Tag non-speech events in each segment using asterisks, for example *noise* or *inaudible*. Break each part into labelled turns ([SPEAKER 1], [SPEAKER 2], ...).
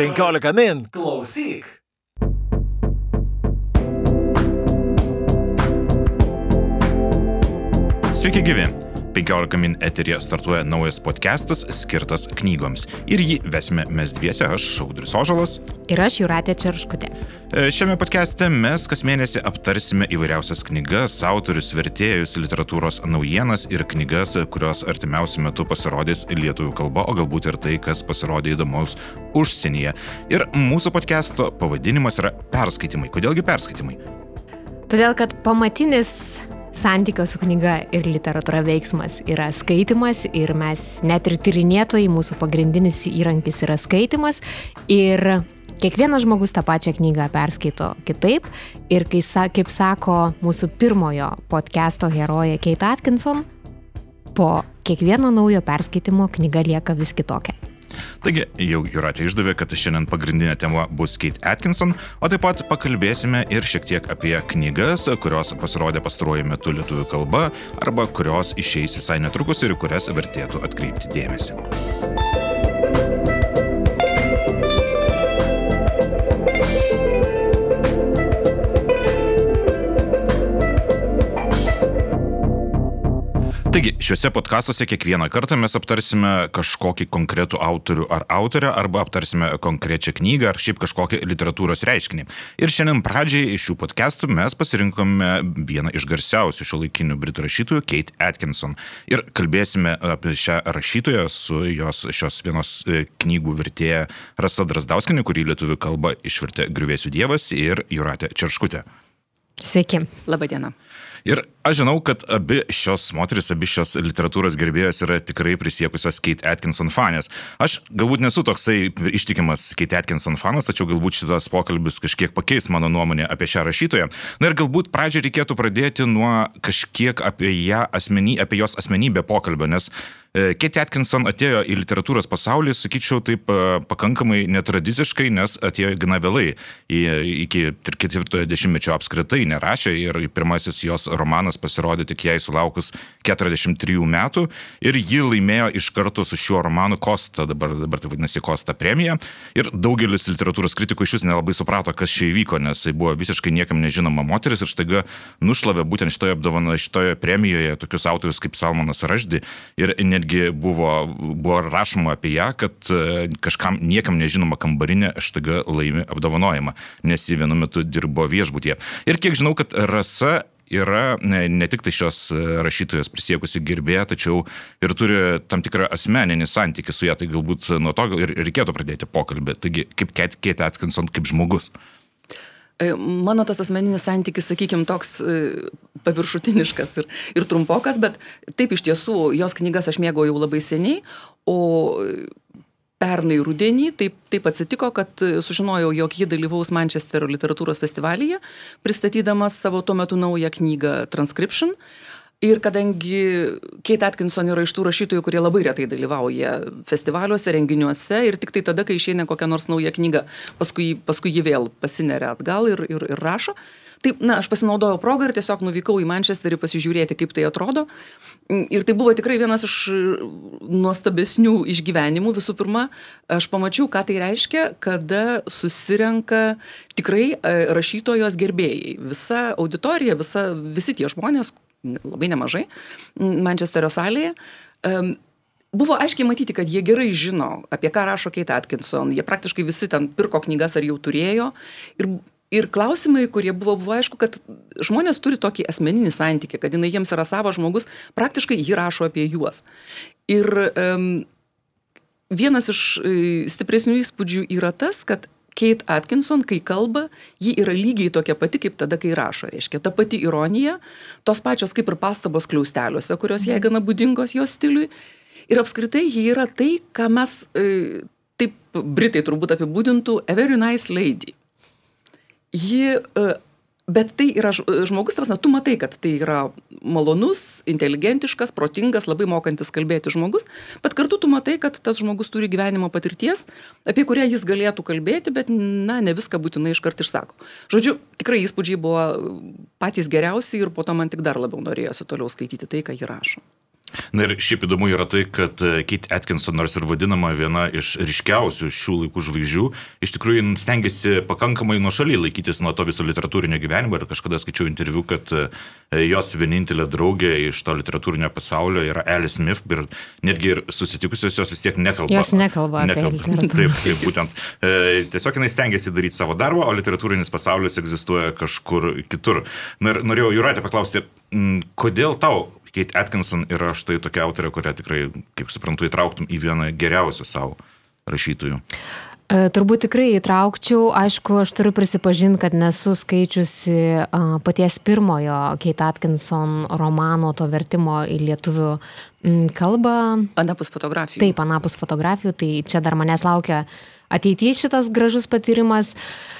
[SPEAKER 1] 15 min. Klausyk.
[SPEAKER 2] Sveiki gyvi. 15 min eterija startuoja naujas podcastas skirtas knygoms. Ir jį vesime mes dviese, aš Šaudris Ožalas.
[SPEAKER 3] Ir aš Juratė Čerškutė.
[SPEAKER 2] E, Šiame podcast'e mes kas mėnesį aptarsime įvairiausias knygas, autorius, vertėjus, literatūros naujienas ir knygas, kurios artimiausių metų pasirodys lietuvių kalba, o galbūt ir tai, kas pasirodė įdomaus užsienyje. Ir mūsų podcast'o pavadinimas yra perskaitimai. Kodėlgi perskaitimai?
[SPEAKER 3] Todėl, kad pamatinis santykio su knyga ir literatūra veiksmas yra skaitimas ir mes net ir tyrinėtojai, mūsų pagrindinis įrankis yra skaitimas ir kiekvienas žmogus tą pačią knygą perskaito kitaip ir kai, kaip sako mūsų pirmojo podcast'o herojė Kate Atkinson, po kiekvieno naujo perskaitimo knyga lieka vis kitokia.
[SPEAKER 2] Taigi, jau Juratė išdavė, kad šiandien pagrindinė tema bus Kate Atkinson, o taip pat pakalbėsime ir šiek tiek apie knygas, kurios pasirodė pastaruoju metu lietuvių kalba arba kurios išeis visai netrukus ir kurias vertėtų atkreipti dėmesį. Taigi, šiuose podkastuose kiekvieną kartą mes aptarsime kažkokį konkretų autorių ar autorę, arba aptarsime konkrečią knygą ar šiaip kažkokį literatūros reiškinį. Ir šiandien pradžiai iš šių podkastų mes pasirinkome vieną iš garsiausių šio laikinių britų rašytojų, Kate Atkinson. Ir kalbėsime apie šią rašytoją su jos šios vienos e, knygų vertėja Rasa Drasdauskinė, kurį lietuvių kalba išvertė Griuvėsių dievas ir Juratė Čerškutė.
[SPEAKER 3] Sveiki.
[SPEAKER 4] Labadiena.
[SPEAKER 2] Ir aš žinau, kad abi šios moteris, abi šios literatūros gerbėjos yra tikrai prisiekusios Kate Atkinson fanės. Aš galbūt nesu toksai ištikimas Kate Atkinson fanas, tačiau galbūt šitas pokalbis kažkiek pakeis mano nuomonę apie šią rašytoją. Na ir galbūt pradžiai reikėtų pradėti nuo kažkiek apie ją asmenį, apie jos asmenybę pokalbio, nes e, Kate Atkinson atėjo į literatūros pasaulį, sakyčiau, taip e, pakankamai netradiciškai, nes atėjo gana vėlai. Iki ketvirtojo dešimtmečio apskritai nerašė ir pirmasis jos romanas pasirodė tik jai sulaukus 43 metų ir ji laimėjo iš karto su šiuo romanu Kosta, dabar, dabar tai vadinasi Kosta premija. Ir daugelis literatūros kritikų iš vis nelabai suprato, kas čia įvyko, nes tai buvo visiškai niekam nežinoma moteris ir štaiga nušlavė būtent šitoje apdovanoje, šitoje premijoje tokius autorius kaip Salmonas Raždi ir netgi buvo, buvo rašoma apie ją, kad e, kažkam niekam nežinoma kambarinė štaiga laimi apdovanojimą, nes ji vienu metu dirbo viešbutyje. Ir kiek žinau, kad Rasa yra ne, tik tai šios e, rašytojos prisiekusi gerbėja, tačiau ir turi tam tikrą asmeninį santykį su ją, tai galbūt nuo to ir reikėtų pradėti pokalbį. Taigi, kaip Kate Atkinson, kaip žmogus.
[SPEAKER 4] E, Mano tas asmeninis santykis, sakykime, toks e, paviršutiniškas ir, ir trumpokas, bet taip iš tiesų jos knygas aš mėgau jau labai seniai, o pernai rudenį taip, taip atsitiko, kad sužinojau, jog ji dalyvaus Manchesterio literatūros festivalyje, pristatydamas savo tuo metu naują knygą Transcription. Ir kadangi Kate Atkinson yra iš tų rašytojų, kurie labai retai dalyvauja festivaliuose, renginiuose ir tik tai tada, kai išeina kokia nors nauja knyga, paskui, paskui ji vėl pasineria atgal ir, ir, ir rašo. Taip, na, aš pasinaudojau progą ir tiesiog nuvykau į Manchesterį pasižiūrėti, kaip tai atrodo. Ir tai buvo tikrai vienas iš nuostabesnių išgyvenimų. Visų pirma, aš pamačiau, ką tai reiškia, kada susirenka tikrai e, rašytojos gerbėjai. Visa auditorija, visa, visi tie žmonės, labai nemažai, Manchesterio salėje. Um, Buvo aiškiai matyti, kad jie gerai žino, apie ką rašo Kate Atkinson. Jie praktiškai visi ten pirko knygas ar jau turėjo. Ir, ir klausimai, kurie buvo, buvo aišku, kad žmonės turi tokį asmeninį santykį, kad jinai jiems yra savo žmogus, praktiškai ji rašo apie juos. Ir um, vienas iš e, stipresnių įspūdžių yra tas, kad Kate Atkinson, kai kalba, ji yra lygiai tokia pati, kaip tada, kai rašo. Reiškia, ta pati ironija, tos pačios kaip ir pastabos kliausteliuose, kurios jai gana būdingos jos stiliui. Ir apskritai ji yra tai, ką mes, e, taip Britai turbūt apibūdintų, a very nice lady. Ji, e, bet tai yra ž- žmogus, tarsi, tu matai, kad tai yra malonus, inteligentiškas, protingas, labai mokantis kalbėti žmogus, bet kartu tu matai, kad tas žmogus turi gyvenimo patirties, apie kurią jis galėtų kalbėti, bet, na, ne viską būtinai iškart išsako. Žodžiu, tikrai įspūdžiai buvo patys geriausi ir po to man tik dar labiau norėjosi toliau skaityti tai, ką ji rašo.
[SPEAKER 2] Na ir šiaip įdomu yra tai, kad e, Kate Atkinson, nors ir vadinama viena iš ryškiausių šių laikų žvaigždžių, iš tikrųjų stengiasi pakankamai nuo šaly laikytis nuo to viso literatūrinio gyvenimo ir kažkada skaičiau interviu, kad e, jos vienintelė draugė iš to literatūrinio pasaulio yra Alice Smith ir netgi ir susitikusios jos vis tiek nekalba.
[SPEAKER 3] Jos nekalba, nekalba. apie literatūrą.
[SPEAKER 2] Taip, taip, būtent. E, tiesiog jinai stengiasi daryti savo darbą, o literatūrinis pasaulis egzistuoja kažkur kitur. Na ir norėjau Juratė paklausti, kodėl tau Kate Atkinson yra štai tokia autorė, kurią tikrai, kaip suprantu, įtrauktum į vieną geriausių savo rašytojų.
[SPEAKER 3] E, turbūt tikrai įtraukčiau, aišku, aš turiu prisipažinti, kad nesu skaičiusi paties pirmojo Kate Atkinson romano, to vertimo į lietuvių kalbą.
[SPEAKER 4] Anapus fotografijų.
[SPEAKER 3] Taip, anapus fotografijų, tai čia dar manęs laukia ateityje šitas gražus patyrimas. Uh, E,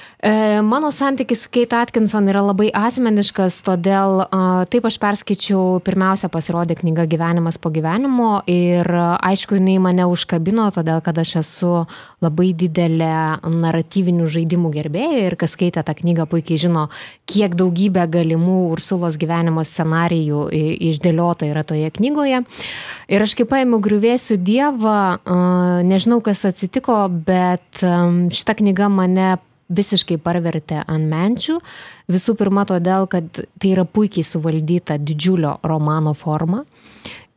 [SPEAKER 3] mano santykis su Kate Atkinson yra labai asmeniškas, todėl taip aš perskaičiau, pirmiausia pasirodė knyga Gyvenimas po gyvenimo ir aišku, jinai mane užkabino, todėl kad aš esu labai didelė naratyvinių žaidimų gerbėja ir kas skaitė tą knygą puikiai žino, kiek daugybė galimų Ursulos gyvenimo scenarijų išdėliota yra toje knygoje. Ir aš kaip paėmiau griuvėsių dievą, nežinau kas atsitiko, bet šita knyga mane visiškai parvertė ant menčių. Visų pirma, todėl, kad tai yra puikiai suvaldyta didžiulio romano forma.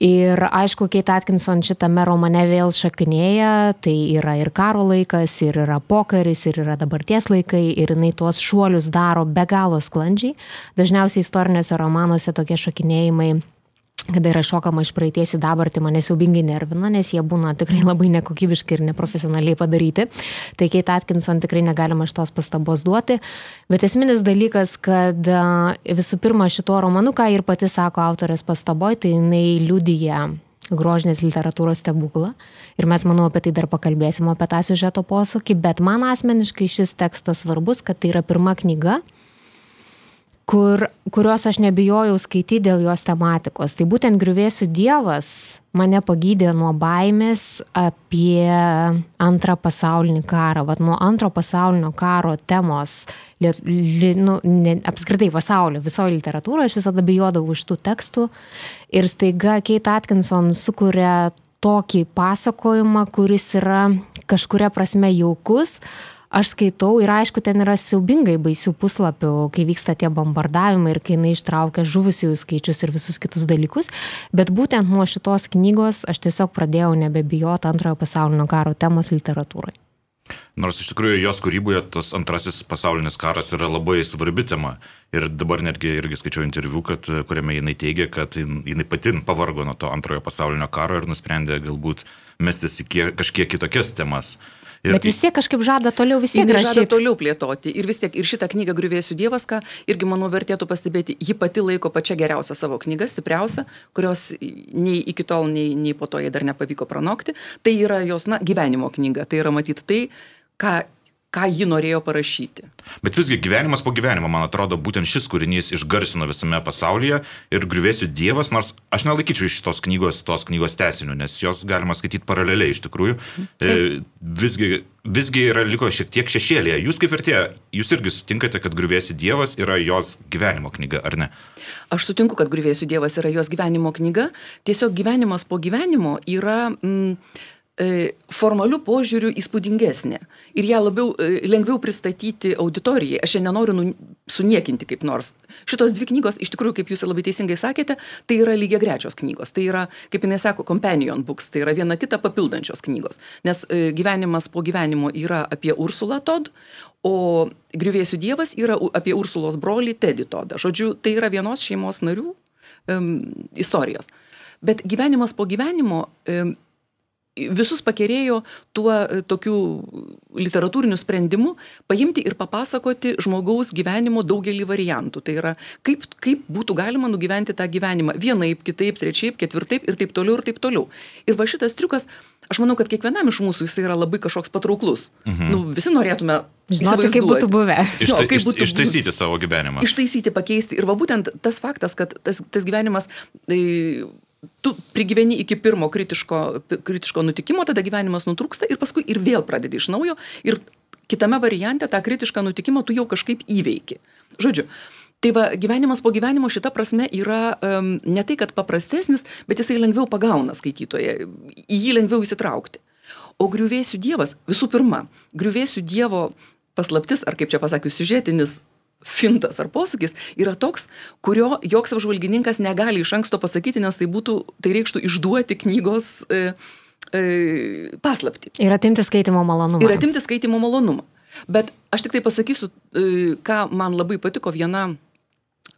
[SPEAKER 3] Ir aišku, Kate Atkinson šitame romane vėl šakinėja, tai yra ir karo laikas, ir yra pokaris, ir yra dabarties laikai, ir jinai tuos šuolius daro be galo sklandžiai. Dažniausiai istoriniuose romanuose tokie šakinėjimai kada yra šokama iš praeities į dabartį, mane siaubingai nervina, nes jie būna tikrai labai nekokybiški ir neprofesionaliai padaryti. Tai Kate Atkinson tikrai negalima šitos pastabos duoti. Bet esminis dalykas, kad visų pirma šituo romanu, ką ir pati sako autorės pastaboj, tai jinai liudyja grožinės literatūros stebuklą. Ir mes, manau, apie tai dar pakalbėsim, apie tą siužeto posūkį, bet man asmeniškai šis tekstas svarbus, kad tai yra pirma knyga, kur, kurios aš nebijojau skaityti dėl jos tematikos. Tai būtent griuvėsių dievas mane pagydė nuo baimės apie antrą pasaulinį karą. Vat nuo antro pasaulinio karo temos, li, li, nu, ne, apskritai pasaulio, visoje literatūroje aš visada bijodavau iš tų tekstų. Ir staiga Kate Atkinson sukuria tokį pasakojimą, kuris yra kažkuria prasme jaukus, aš skaitau ir aišku, ten yra siaubingai baisių puslapių, kai vyksta tie bombardavimai ir kai jinai ištraukia žuvusiųjų skaičius ir visus kitus dalykus, bet būtent nuo šitos knygos aš tiesiog pradėjau nebebijoti antrojo pasaulinio karo temos literatūrai.
[SPEAKER 2] Nors iš tikrųjų jos kūryboje tas antrasis pasaulinis karas yra labai svarbi tema. Ir dabar netgi irgi skaičiau interviu, kad, kuriame jinai teigia, kad jinai pati pavargo nuo to antrojo pasaulinio karo ir nusprendė galbūt mestis į kiek, kažkiek kitokias temas.
[SPEAKER 3] Ir, Bet vis tiek kažkaip žada toliau vis tiek
[SPEAKER 4] rašyti. Žada toliau plėtoti. Ir vis tiek, ir šitą knygą Griuvėsių Dievas, ką irgi, manau, vertėtų pastebėti, ji pati laiko pačią geriausią savo knygą, stipriausią, kurios nei iki tol, nei, nei po to jai dar nepavyko pranokti. Tai yra jos, na, gyvenimo knyga. Tai yra matyti tai, ką ką ji norėjo parašyti.
[SPEAKER 2] Bet visgi gyvenimas po gyvenimo, man atrodo, būtent šis kūrinys išgarsino visame pasaulyje ir griuvėsių dievas, nors aš nelaikyčiau iš šitos knygos, tos knygos tesinių, nes jos galima skaityti paraleliai iš tikrųjų. E, visgi, visgi yra liko šiek tiek šešėlėje. Jūs kaip vertėja, jūs irgi sutinkate, kad griuvėsių dievas yra jos gyvenimo knyga, ar ne?
[SPEAKER 4] Aš sutinku, kad griuvėsių dievas yra jos gyvenimo knyga. Tiesiog gyvenimas po gyvenimo yra... Mm, E, formaliu požiūriu įspūdingesnė ir ją labiau e, lengviau pristatyti auditorijai. Aš čia nenoriu nu, suniekinti kaip nors. Šitos dvi knygos, iš tikrųjų, kaip jūs labai teisingai sakėte, tai yra lygiai grečios knygos. Tai yra, kaip jinai sako, companion books, tai yra viena kita papildančios knygos. Nes e, gyvenimas po gyvenimo yra apie Ursulą Tod, o Griuvėsių dievas yra apie Ursulos brolį Teddy Todą. Žodžiu, tai yra vienos šeimos narių um, istorijos. Bet gyvenimas po gyvenimo um, visus pakerėjo tuo e, tokiu literatūriniu sprendimu paimti ir papasakoti žmogaus gyvenimo daugelį variantų. Tai yra, kaip, kaip būtų galima nugyventi tą gyvenimą vienaip, kitaip, trečiaip, ketvirtaip ir taip toliau ir taip toliau. Ir va šitas triukas, aš manau, kad kiekvienam iš mūsų jis yra labai kažkoks patrauklus. Mhm. Nu, visi norėtume
[SPEAKER 3] Žinoti, kaip būtų buvę.
[SPEAKER 2] Išta, jo, kaip būtų ištaisyti savo gyvenimą.
[SPEAKER 4] Ištaisyti, pakeisti. Ir va būtent tas faktas, kad tas, tas gyvenimas tai, tu prigyveni iki pirmo kritiško, kritiško nutikimo, tada gyvenimas nutrūksta ir paskui ir vėl pradedi iš naujo ir kitame variante tą kritišką nutikimą tu jau kažkaip įveiki. Žodžiu, Tai va, gyvenimas po gyvenimo šita prasme yra um, ne tai, kad paprastesnis, bet jisai lengviau pagauna skaitytoje, į jį lengviau įsitraukti. O griuvėsių dievas, visų pirma, griuvėsių dievo paslaptis, ar kaip čia pasakius, siužetinis fintas ar posūkis yra toks, kurio joks apžvalgininkas negali iš anksto pasakyti, nes tai, būtų, tai reikštų išduoti knygos e, e, paslapti.
[SPEAKER 3] Ir atimti skaitimo malonumą.
[SPEAKER 4] Ir atimti skaitimo malonumą. Bet aš tik tai pasakysiu, e, ką man labai patiko viena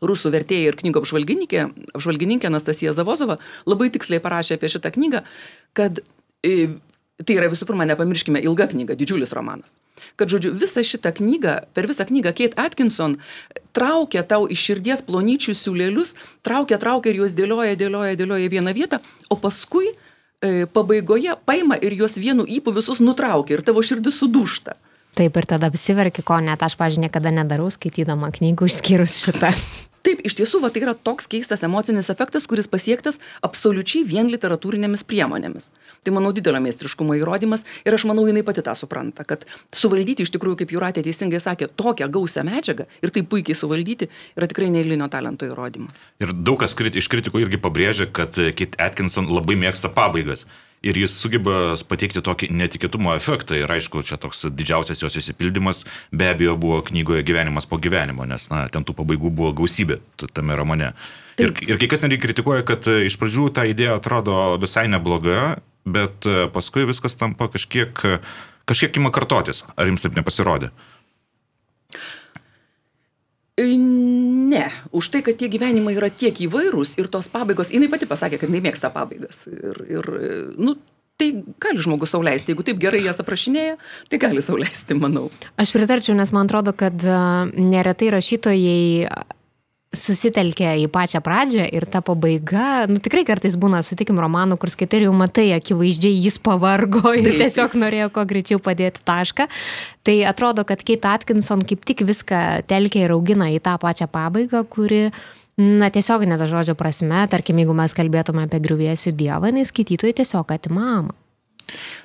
[SPEAKER 4] rusų vertėja ir knygų apžvalgininkė, apžvalgininkė Anastasija Zavozova, labai tiksliai parašė apie šitą knygą, kad e, tai yra visų pirma, nepamirškime, ilga knyga, didžiulis romanas. Kad, žodžiu, visą šitą knygą, per visą knygą Kate Atkinson traukia tau iš širdies plonyčių siūlelius, traukia, traukia ir juos dėlioja, dėlioja, dėlioja vieną vietą, o paskui e, pabaigoje paima ir juos vienu įpu visus nutraukia ir tavo širdis sudūšta.
[SPEAKER 3] Taip ir tada apsiverki, ko net aš, pažiūrėjau, niekada nedarau skaitydama knygų išskyrus šitą. *laughs*
[SPEAKER 4] Taip, iš tiesų, va, tai yra toks keistas emocinis efektas, kuris pasiektas absoliučiai vien literatūrinėmis priemonėmis. Tai, manau, didelio meistriškumo įrodymas ir aš manau, jinai pati tą supranta, kad suvaldyti iš tikrųjų, kaip Juratė teisingai sakė, tokią gausią medžiagą ir taip puikiai suvaldyti yra tikrai neįlinio talento įrodymas.
[SPEAKER 2] Ir daug kas iš kritikų irgi pabrėžia, kad Kit Atkinson labai mėgsta pabaigas ir jis sugeba pateikti tokį netikėtumo efektą. Ir aišku, čia toks didžiausias jos įsipildymas be abejo buvo knygoje gyvenimas po gyvenimo, nes na, ten tų pabaigų buvo gausybė tame romane. Taip. Ir, ir kai kas netgi kritikuoja, kad e, iš pradžių ta idėja atrodo visai nebloga, bet e, paskui viskas tampa kažkiek, kažkiek ima kartotis. Ar jums taip nepasirodė?
[SPEAKER 4] Ne, už tai, kad tie gyvenimai yra tiek įvairūs ir tos pabaigos, jinai pati pasakė, kad jinai mėgsta pabaigas. Ir, ir nu, tai gali žmogus sauliaisti, jeigu taip gerai jas aprašinėja, tai gali sauliaisti, manau.
[SPEAKER 3] Aš pritarčiau, nes man atrodo, kad neretai rašytojai susitelkia į pačią pradžią ir ta pabaiga, nu tikrai kartais būna, sutikim, romanų, kur skaitai ir jau matai, akivaizdžiai jis pavargo ir tiesiog norėjo kuo greičiau padėti tašką. Tai atrodo, kad Kate Atkinson kaip tik viską telkia ir augina į tą pačią pabaigą, kuri Na, tiesiog net žodžio prasme, tarkim, jeigu mes kalbėtume apie griuvėsių dievą, tai skaitytojai tiesiog atimama.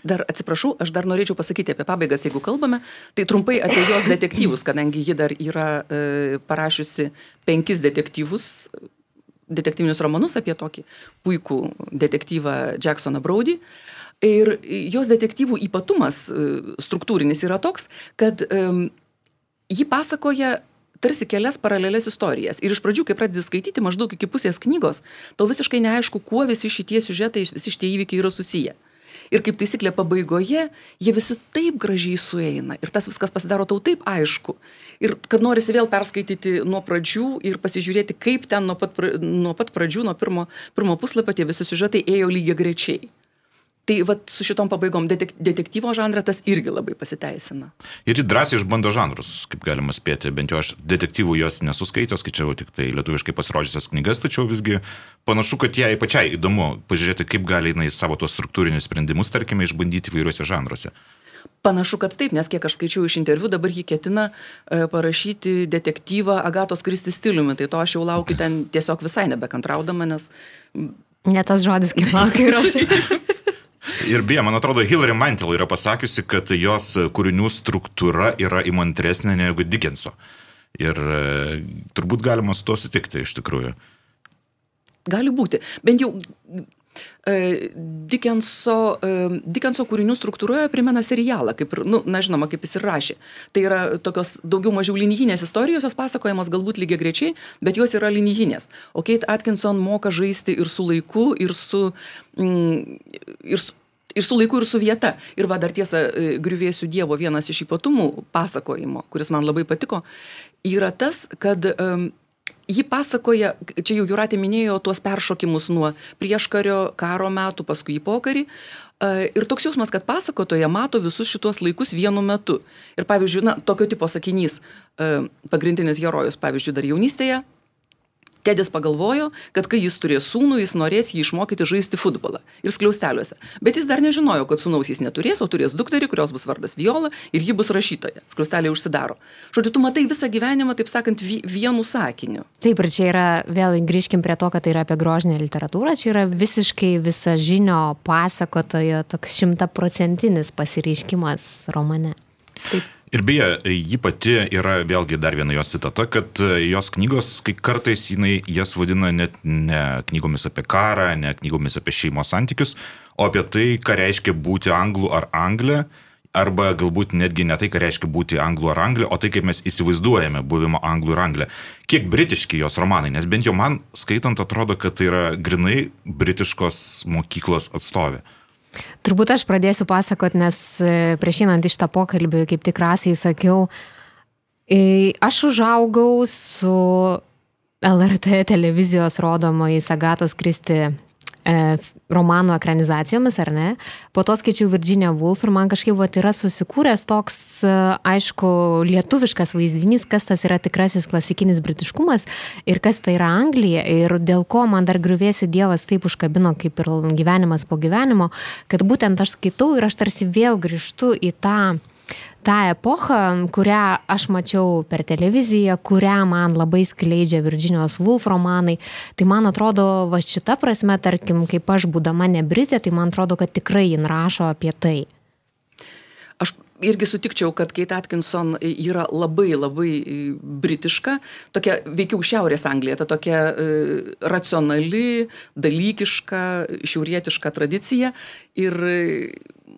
[SPEAKER 4] Dar atsiprašau, aš dar norėčiau pasakyti apie pabaigas, jeigu kalbame, tai trumpai apie jos detektyvus, kadangi ji dar yra e, parašiusi penkis detektyvus, detektyvinius romanus apie tokį puikų detektyvą Jacksoną Brody. Ir jos detektyvų ypatumas e, struktūrinis yra toks, kad e, ji pasakoja tarsi kelias paralelės istorijas. Ir iš pradžių, kai pradedi skaityti maždaug iki pusės knygos, tau visiškai neaišku, kuo visi šitie siužetai, visi šitie įvykiai yra susiję. Ir kaip taisyklė pabaigoje, jie visi taip gražiai sueina. Ir tas viskas pasidaro tau taip aišku. Ir kad norisi vėl perskaityti nuo pradžių ir pasižiūrėti, kaip ten nuo pat, nuo pat pradžių, nuo pirmo, pirmo puslapio tie visi siužetai ėjo lygiai grečiai. Tai vat, su šitom pabaigom detek detektyvo žanrą tas irgi labai pasiteisina.
[SPEAKER 2] Ir ji drąsiai išbando žanrus, kaip galima spėti. Bent jau aš detektyvų jos nesuskaitęs, skaičiau tik tai lietuviškai pasirodžiusias knygas, tačiau visgi panašu, kad jai pačiai įdomu pažiūrėti, kaip gali jinai savo tos struktūrinius sprendimus, tarkime, išbandyti įvairiuose žanruose.
[SPEAKER 4] Panašu, kad taip, nes kiek aš skaičiau iš interviu, dabar jį ketina e, parašyti detektyvą Agatos Kristi stiliumi, tai to aš jau laukiu ten tiesiog visai nebekantraudama, nes...
[SPEAKER 3] Ne tas žodis, kaip laukiu aš. *laughs*
[SPEAKER 2] Ir beje, man atrodo, Hillary Mantel yra pasakiusi, kad jos kūrinių struktūra yra įmantresnė negu Dickenso. Ir e, turbūt galima su to sutikti iš tikrųjų.
[SPEAKER 4] Gali būti. Bent jau e, Dickenso, e, Dickenso kūrinių struktūroje primena serialą, kaip, nu, na, žinoma, kaip jis ir rašė. Tai yra tokios daugiau mažiau linijinės istorijos, jos pasakojamos galbūt lygiai grečiai, bet jos yra linijinės. O Kate Atkinson moka žaisti ir su laiku, ir su, mm, ir su, ir su laiku, ir su vieta. Ir va dar tiesa, e, griuvėsių Dievo vienas iš ypatumų pasakojimo, kuris man labai patiko, yra tas, kad um, ji pasakoja, čia jau Juratė minėjo tuos peršokimus nuo prieškario, karo metų, paskui į pokarį. Uh, ir toks jausmas, kad pasakotoja mato visus šituos laikus vienu metu. Ir pavyzdžiui, na, tokio tipo sakinys, uh, pagrindinis herojus, pavyzdžiui, dar jaunystėje Tedis pagalvojo, kad kai jis turės sūnų, jis norės jį išmokyti žaisti futbolą ir skliausteliuose. Bet jis dar nežinojo, kad sūnaus jis neturės, o turės dukterį, kurios bus vardas Viola ir ji bus rašytoja. Skliausteliai užsidaro. Žodžiu, tu matai visą gyvenimą, taip sakant, vienu sakiniu.
[SPEAKER 3] Taip, ir čia yra, vėl grįžkim prie to, kad tai yra apie grožinę literatūrą, čia yra visiškai visa žinio pasakotojo toks šimtaprocentinis pasireiškimas romane.
[SPEAKER 2] Taip. Ir beje, ji pati yra vėlgi dar viena jos citata, kad e, jos knygos, kai kartais jinai jas vadina net ne knygomis apie karą, ne knygomis apie šeimos santykius, o apie tai, ką reiškia būti anglų ar anglė, arba galbūt netgi ne tai, ką reiškia būti anglų ar anglė, o tai, kaip mes įsivaizduojame buvimą anglų ir anglė. Kiek britiški jos romanai, nes bent jau man skaitant atrodo, kad tai yra grinai britiškos mokyklos atstovė.
[SPEAKER 3] Turbūt aš pradėsiu pasakoti, nes e, prieš einant iš tą pokalbį, kaip tikrasiai sakiau, e, aš užaugau su LRT televizijos rodomais Agatos Kristi e, romanų ekranizacijomis, ar ne. Po to skaičiau Virginia Woolf ir man kažkaip vat, yra susikūręs toks, e, aišku, lietuviškas vaizdinys, kas tas yra tikrasis klasikinis britiškumas ir kas tai yra Anglija ir dėl ko man dar griuvėsiu Dievas taip užkabino kaip ir gyvenimas po gyvenimo, kad būtent aš skaitau ir aš tarsi vėl grįžtu į tą tą epochą, kurią aš mačiau per televiziją, kurią man labai skleidžia Virginijos Woolf romanai. Tai man atrodo, va šita prasme, tarkim, kaip aš būdama ne Britė, tai man atrodo, kad tikrai jin rašo apie tai.
[SPEAKER 4] Aš irgi sutikčiau, kad Kate Atkinson yra labai labai britiška, tokia veikiau Šiaurės Anglija, ta tokia e, racionali, dalykiška, šiaurietiška tradicija. Ir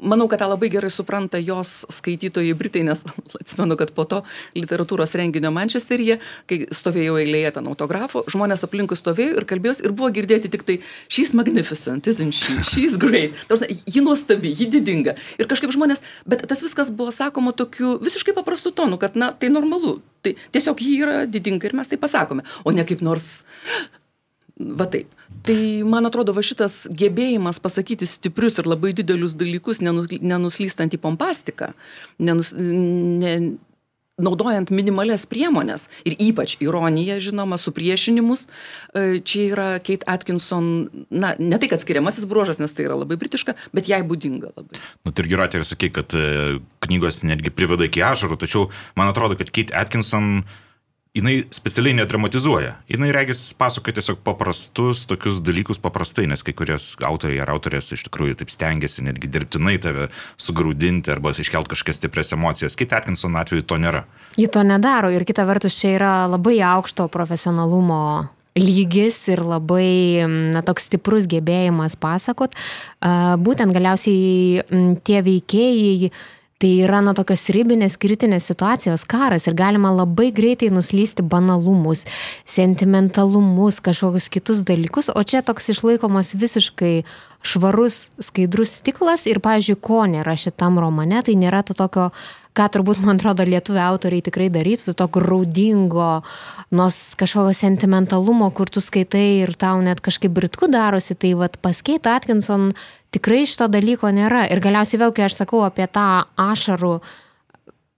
[SPEAKER 4] manau, kad tą labai gerai supranta jos skaitytojai Britai, nes *laughs* atsimenu, kad po to literatūros renginio Mančesteryje, kai stovėjau eilėje ten autografo, žmonės aplinkui stovėjo ir kalbėjos ir buvo girdėti tik tai She's magnificent, isn't she? She's great. Tarsi, ji nuostabi, ji didinga. Ir kažkaip žmonės, bet tas viskas buvo sakoma tokiu visiškai paprastu tonu, kad, na, tai normalu. Tai tiesiog ji yra didinga ir mes tai pasakome, o ne kaip nors Va taip. Tai man atrodo, va šitas gebėjimas pasakyti stiprius ir labai didelius dalykus, nenuslystant į pompastiką, nenus, ne, naudojant minimales priemonės ir ypač ironiją, žinoma, supriešinimus, e, čia yra Kate Atkinson, na, ne tai, kad skiriamasis bruožas, nes tai yra labai britiška, bet jai būdinga labai.
[SPEAKER 2] Na, nu, tai ir Juratė ir sakė, kad e, knygos netgi priveda iki ašarų, tačiau man atrodo, kad Kate Atkinson uh, jinai specialiai nedramatizuoja. Jinai regis pasakoja tiesiog paprastus tokius dalykus paprastai, nes kai kurios autoriai ar autorės iš tikrųjų taip stengiasi netgi dirbtinai tave sugrūdinti arba iškelt kažkokias stipres emocijas. Kit Atkinson atveju to nėra.
[SPEAKER 3] Ji to nedaro ir kita vertus čia yra labai aukšto profesionalumo lygis ir labai na, toks stiprus gebėjimas pasakot. Būtent galiausiai tie veikėjai tai yra na tokios ribinės kritinės situacijos karas ir galima labai greitai nuslysti banalumus, sentimentalumus, kažkokius kitus dalykus, o čia toks išlaikomas visiškai švarus, skaidrus stiklas ir, pavyzdžiui, ko nėra šitam romane, tai nėra to tokio ką turbūt, man atrodo, lietuvių autoriai tikrai darytų, to graudingo, nors kažkokio sentimentalumo, kur tu skaitai ir tau net kažkaip britku darosi, tai vad paskeit Atkinson tikrai šito dalyko nėra. Ir galiausiai vėl, kai aš sakau apie tą ašarų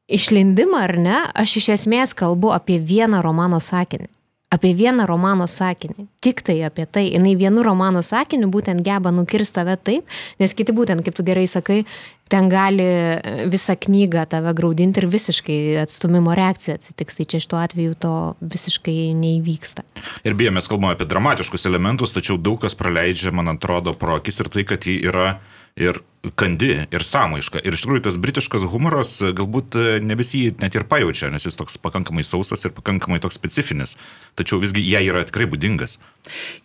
[SPEAKER 3] išlindimą ar ne, aš iš esmės kalbu apie vieną romano sakinį apie vieną romano sakinį. Tik tai apie tai. Jis vienu romano sakiniu būtent geba nukirsti tave taip, nes kiti būtent, kaip tu gerai sakai, ten gali visą knygą tave graudinti ir visiškai atstumimo reakcija atsitiks. Tai čia šituo atveju to visiškai neįvyksta.
[SPEAKER 2] Ir beje, mes kalbame apie dramatiškus elementus, tačiau daug kas praleidžia, man atrodo, pro akis ir tai, kad ji yra ir kandi ir samaiška. Ir iš tikrųjų tas britiškas humoras galbūt e, ne visi jį net ir pajaučia, nes jis toks pakankamai sausas ir pakankamai toks specifinis. Tačiau visgi jai yra tikrai būdingas.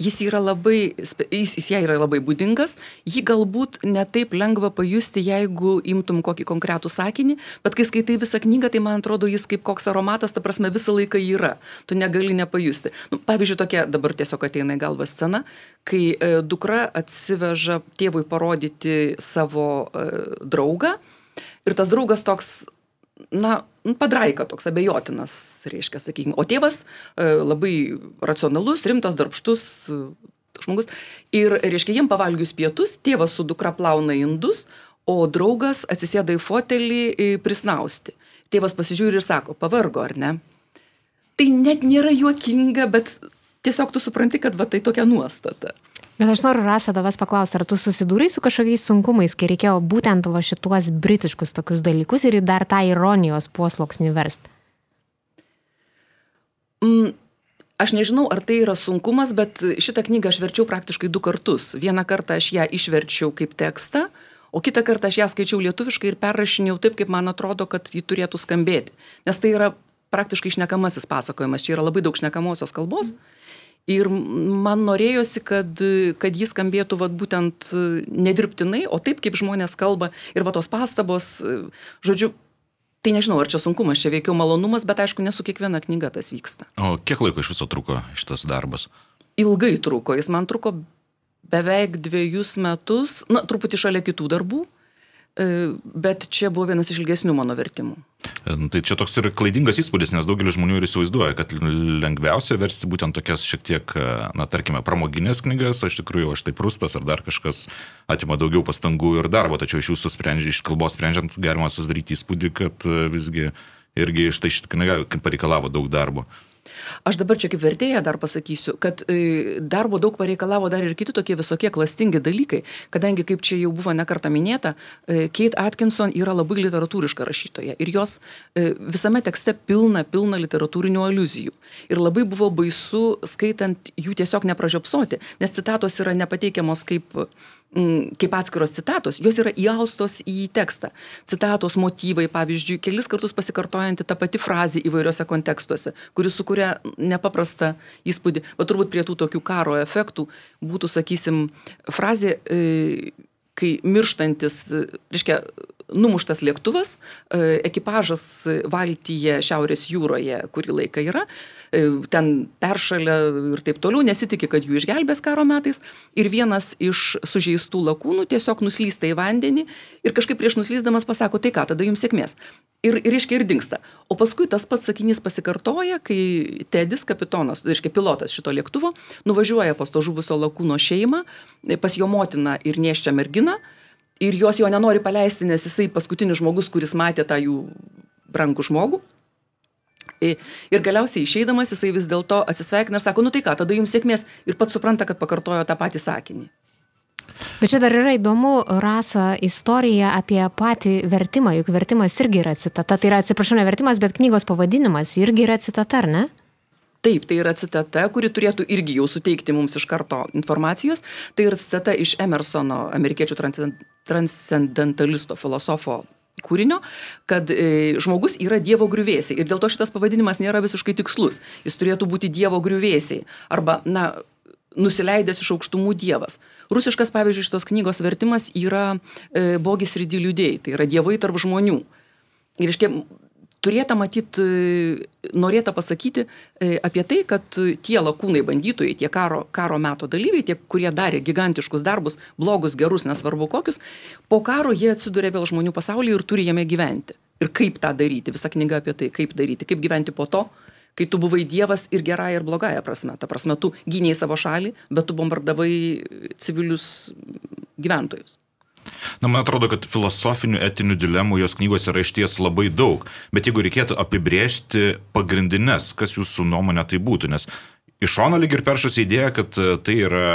[SPEAKER 4] Jis yra labai, jis, jis jai yra labai būdingas, jį galbūt netaip lengva pajusti, jeigu imtum kokį konkretų sakinį, bet kai skaitai visą knygą, tai man atrodo, jis kaip koks aromatas, ta prasme, visą laiką yra. Tu negali nepajusti. Nu, pavyzdžiui, tokia dabar tiesiog ateina į galvą scena, kai e, dukra atsiveža tėvui parodyti savo e, draugą ir tas draugas toks, na, nu, padraika toks abejotinas, reiškia, sakykime. O tėvas e, labai racionalus, rimtas, darbštus žmogus. Ir, reiškia, jiem pavalgius pietus, tėvas su dukra plauna indus, o draugas atsisėda į fotelį prisnausti. Tėvas pasižiūri ir sako, pavargo ar ne? Tai net nėra juokinga, bet tiesiog tu supranti, kad va tai tokia nuostata.
[SPEAKER 3] Bet aš noriu Rasa tavęs paklausti, ar tu susidūrai su kažkokiais sunkumais, kai reikėjo būtent va šituos britiškus tokius dalykus ir dar tą ironijos posloksnį versti?
[SPEAKER 4] Mm, aš nežinau, ar tai yra sunkumas, bet šitą knygą aš verčiau praktiškai du kartus. Vieną kartą aš ją išverčiau kaip tekstą, o kitą kartą aš ją skaičiau lietuviškai ir perrašinėjau taip, kaip man atrodo, kad ji turėtų skambėti. Nes tai yra praktiškai šnekamasis pasakojimas, čia yra labai daug šnekamosios kalbos. Ir man norėjosi, kad, kad jis skambėtų vat, būtent nedirbtinai, o taip, kaip žmonės kalba ir va tos pastabos, žodžiu, tai nežinau, ar čia sunkumas, čia veikiau malonumas, bet aišku, ne su kiekviena knyga tas vyksta.
[SPEAKER 2] O kiek laiko iš viso truko šitas darbas?
[SPEAKER 4] Ilgai truko, jis man truko beveik dviejus metus, na, truputį šalia kitų darbų, bet čia buvo vienas iš ilgesnių mano vertimų.
[SPEAKER 2] E, nu, tai čia toks ir klaidingas įspūdis, nes daugelis žmonių ir įsivaizduoja, kad lengviausia versti būtent tokias šiek tiek, e, na, tarkime, pramoginės knygas, o iš tikrųjų aš tai prustas ar dar kažkas atima daugiau pastangų ir darbo, tačiau iš jūsų sprendžia, iš kalbos sprendžiant galima susidaryti įspūdį, kad visgi irgi štai šitą knygą pareikalavo daug darbo.
[SPEAKER 4] Aš dabar čia kaip vertėja dar pasakysiu, kad e, darbo daug pareikalavo dar ir kiti tokie visokie klastingi dalykai, kadangi, kaip čia jau buvo nekarta minėta, e, Kate Atkinson yra labai literatūriška rašytoja ir jos e, visame tekste pilna, pilna literatūrinių aluzijų. Ir labai buvo baisu skaitant jų tiesiog nepražiopsoti, nes citatos yra nepateikiamos kaip kaip atskiros citatos, jos yra įaustos į tekstą. Citatos motyvai, pavyzdžiui, kelis kartus pasikartojanti ta pati frazė įvairiose kontekstuose, kuris sukuria nepaprastą įspūdį. Bet turbūt prie tų tokių karo efektų būtų, sakysim, frazė, e, kai mirštantis, reiškia, numuštas lėktuvas, e, ekipažas valtyje Šiaurės jūroje kurį laiką yra, E, ten peršalia ir taip toliau, nesitikė, kad jų išgelbės karo metais. Ir vienas iš sužeistų lakūnų tiesiog nuslysta į vandenį ir kažkaip prieš nuslysdamas pasako, tai ką, tada jums sėkmės. Ir, ir reiškia, ir dinksta. O paskui tas pats sakinys pasikartoja, kai Tedis, kapitonas, reiškia, pilotas šito lėktuvo, nuvažiuoja pas to žuvusio lakūno šeimą, pas jo motiną ir nieščią merginą. Ir jos jo nenori paleisti, nes jisai paskutinis žmogus, kuris matė tą jų brangų žmogų. Ir galiausiai išeidamas jisai vis dėlto atsisveikina ir sako, nu tai ką, tada jums sėkmės ir pats supranta, kad pakartojo tą patį sakinį.
[SPEAKER 3] Bet čia dar yra įdomu, rasa, istorija apie patį vertimą, juk vertimas irgi yra citata. Tai yra, atsiprašau, ne vertimas, bet knygos pavadinimas irgi yra citata, ar ne?
[SPEAKER 4] Taip, tai yra citata, kuri turėtų irgi jau suteikti mums iš karto informacijos. Tai yra citata iš Emersono, amerikiečių transcendentalisto filosofo kūrinio, kad e, žmogus yra Dievo griuvėsiai ir dėl to šitas pavadinimas nėra visiškai tikslus. Jis turėtų būti Dievo griuvėsiai arba, na, nusileidęs iš aukštumų Dievas. Rusiškas, pavyzdžiui, šitos knygos vertimas yra e, Bogis ir Diliudėjai, tai yra Dievai tarp žmonių. Ir, iškia, turėta matyti, norėta pasakyti e, apie tai, kad tie lakūnai bandytojai, tie karo, karo meto dalyviai, tie, kurie darė gigantiškus darbus, blogus, gerus, nesvarbu kokius, po karo jie atsiduria vėl žmonių pasaulyje ir turi jame gyventi. Ir kaip tą daryti, visa knyga apie tai, kaip daryti, kaip gyventi po to, kai tu buvai dievas ir gerąją ir blogąją prasme. Ta prasme, tu gyniai savo šalį, bet tu bombardavai civilius gyventojus.
[SPEAKER 2] Na, man atrodo, kad filosofinių, etinių dilemų jos knygose yra išties labai daug, bet jeigu reikėtų apibriežti pagrindinės, kas jūsų nuomonė tai būtų, nes iš šono lyg ir peršas idėja, kad e, tai yra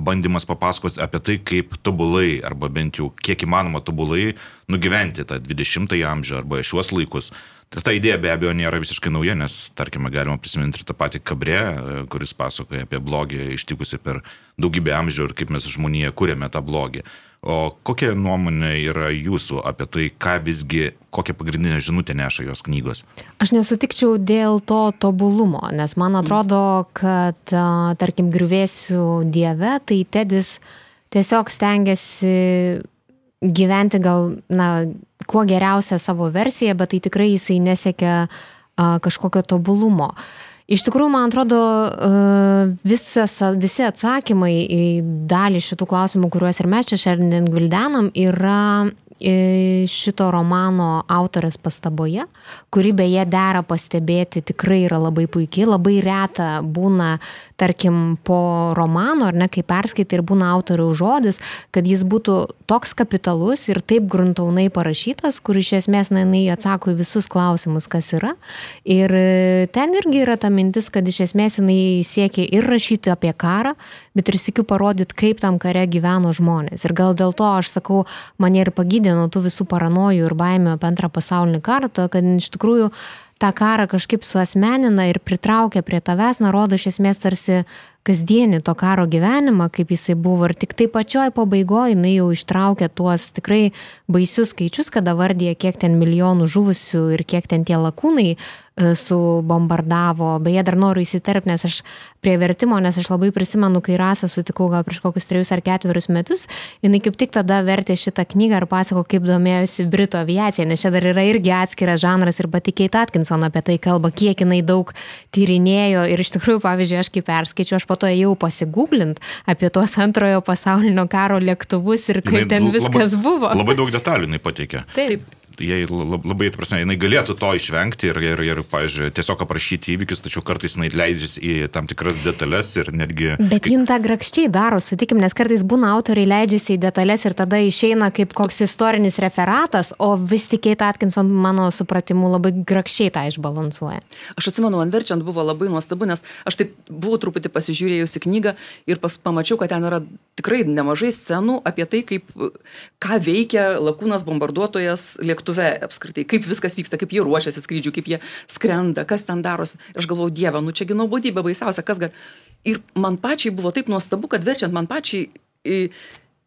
[SPEAKER 2] bandymas papasakoti apie tai, kaip tobulai, arba bent jau kiek įmanoma tobulai nugyventi tą 20-ąjį amžių arba šiuos laikus. Tai ta idėja be abejo nėra visiškai nauja, nes, tarkime, galima prisiminti ir tą patį Kabrė, e, kuris pasakoja apie blogį ištikusi per daugybę amžių ir kaip mes žmonėje kūrėme tą blogį. O kokia nuomonė yra jūsų apie tai, ką visgi, kokią pagrindinę žinutę neša jos knygos?
[SPEAKER 3] Aš nesutikčiau dėl to tobulumo, nes man atrodo, kad, tarkim, griuvėsių dieve, tai Tedis tiesiog stengiasi gyventi gal, na, kuo geriausią savo versiją, bet tai tikrai jisai nesiekia kažkokio tobulumo. Uh, Iš tikrųjų, man atrodo, e, visas, visi atsakymai į dalį šitų klausimų, kuriuos ir mes čia šiandien gvildenam, yra šito romano autorės pastaboje, kuri beje dera pastebėti tikrai yra labai puikiai, labai reta būna, tarkim, po romano, ar ne, kai perskaitai ir būna autoriaus žodis, kad jis būtų toks kapitalus ir taip gruntaunai parašytas, kur iš esmės, na, jinai atsako į visus klausimus, kas yra. Ir ten irgi yra ta mintis, kad iš esmės jinai siekia ir rašyti apie karą, bet ir sėkiu parodyti, kaip tam kare gyveno žmonės. Ir gal dėl to aš sakau, mane ir pagydė nuo tų visų paranojų ir baimė apie antrą pasaulinį karą, kad iš tikrųjų tą karą kažkaip suasmenina ir pritraukia prie tavęs, na, rodo iš esmės tarsi kasdienį to karo gyvenimą, kaip jisai buvo. Ir tik tai pačioj pabaigoje jinai jau ištraukė tuos tikrai baisius skaičius, kada vardė, kiek ten milijonų žuvusių ir kiek ten tie lakūnai subombardavo. Beje, dar noriu įsiterpti, nes aš prie vertimo, nes aš labai prisimenu, kai Rasą sutikau gal prieš kokius trejus ar ketverius metus, jinai kaip tik tada vertė šitą knygą ir pasako, kaip domėjosi Brito aviacija, nes čia dar yra irgi atskiras žanras ir pati Kate Atkinson apie tai kalba, kiek jinai daug tyrinėjo ir iš tikrųjų, pavyzdžiui, aš kai perskaičiu, aš po to ėjau pasigūglint apie tuos antrojo pasaulinio karo lėktuvus ir kaip jinai ten viskas
[SPEAKER 2] labai,
[SPEAKER 3] buvo.
[SPEAKER 2] Labai daug detalių jinai pateikė.
[SPEAKER 3] Taip. Taip
[SPEAKER 2] jai labai, prasme, jinai galėtų to išvengti ir, ir, ir pavyzdžiui, tiesiog aprašyti įvykius, tačiau kartais jinai leidžiasi į tam tikras detalės ir netgi...
[SPEAKER 3] Bet jin tą grakščiai daro, sutikim, nes kartais būna autoriai leidžiasi į detalės ir tada išeina kaip koks istorinis referatas, o vis tik Kate Atkinson, mano supratimu, labai grakščiai tą išbalansuoja.
[SPEAKER 4] Aš atsimenu, man verčiant buvo labai nuostabu, nes aš taip buvau truputį pasižiūrėjusi knygą ir pas, pamačiau, kad ten yra tikrai nemažai scenų apie tai, kaip, ką veikia lakūnas bombarduotojas lėktuvu lėktuve apskritai, kaip viskas vyksta, kaip jie ruošiasi skrydžiui, kaip jie skrenda, kas ten darosi. Aš galvoju, Dieve, nu čiagi nuobodybė baisiausia, kas gali. Ir man pačiai buvo taip nuostabu, kad verčiant man pačiai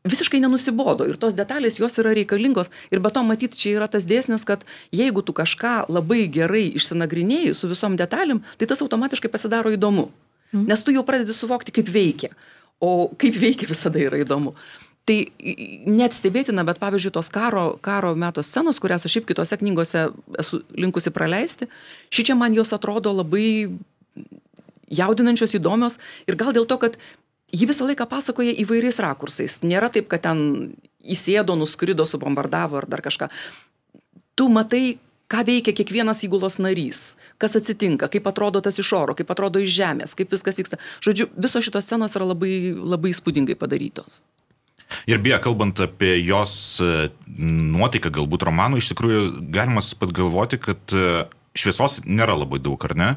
[SPEAKER 4] visiškai nenusibodo ir tos detalės jos yra reikalingos ir be to matyt čia yra tas dėsnis, kad jeigu tu kažką labai gerai išsinagrinėjai su visom detalėm, tai tas automatiškai pasidaro įdomu. Mm. Nes tu jau pradedi suvokti, kaip veikia. O kaip veikia visada yra įdomu. Tai net stebėtina, bet pavyzdžiui, tos karo, karo meto scenos, kurias aš šiaip kitose knygose esu linkusi praleisti, ši čia man jos atrodo labai jaudinančios, įdomios ir gal dėl to, kad ji visą laiką pasakoja įvairiais rakursais. Nėra taip, kad ten įsėdo, nuskrido, subombardavo ar dar kažką. Tu matai, ką veikia kiekvienas įgulos narys, kas atsitinka, kaip atrodo tas iš oro, kaip atrodo iš žemės, kaip viskas vyksta. Žodžiu, visos šitos scenos yra labai, labai įspūdingai padarytos.
[SPEAKER 2] Ir beje, kalbant apie jos e, nuotaiką, galbūt romanų, iš tikrųjų galima pat galvoti, kad e, šviesos nėra labai daug, ar ne?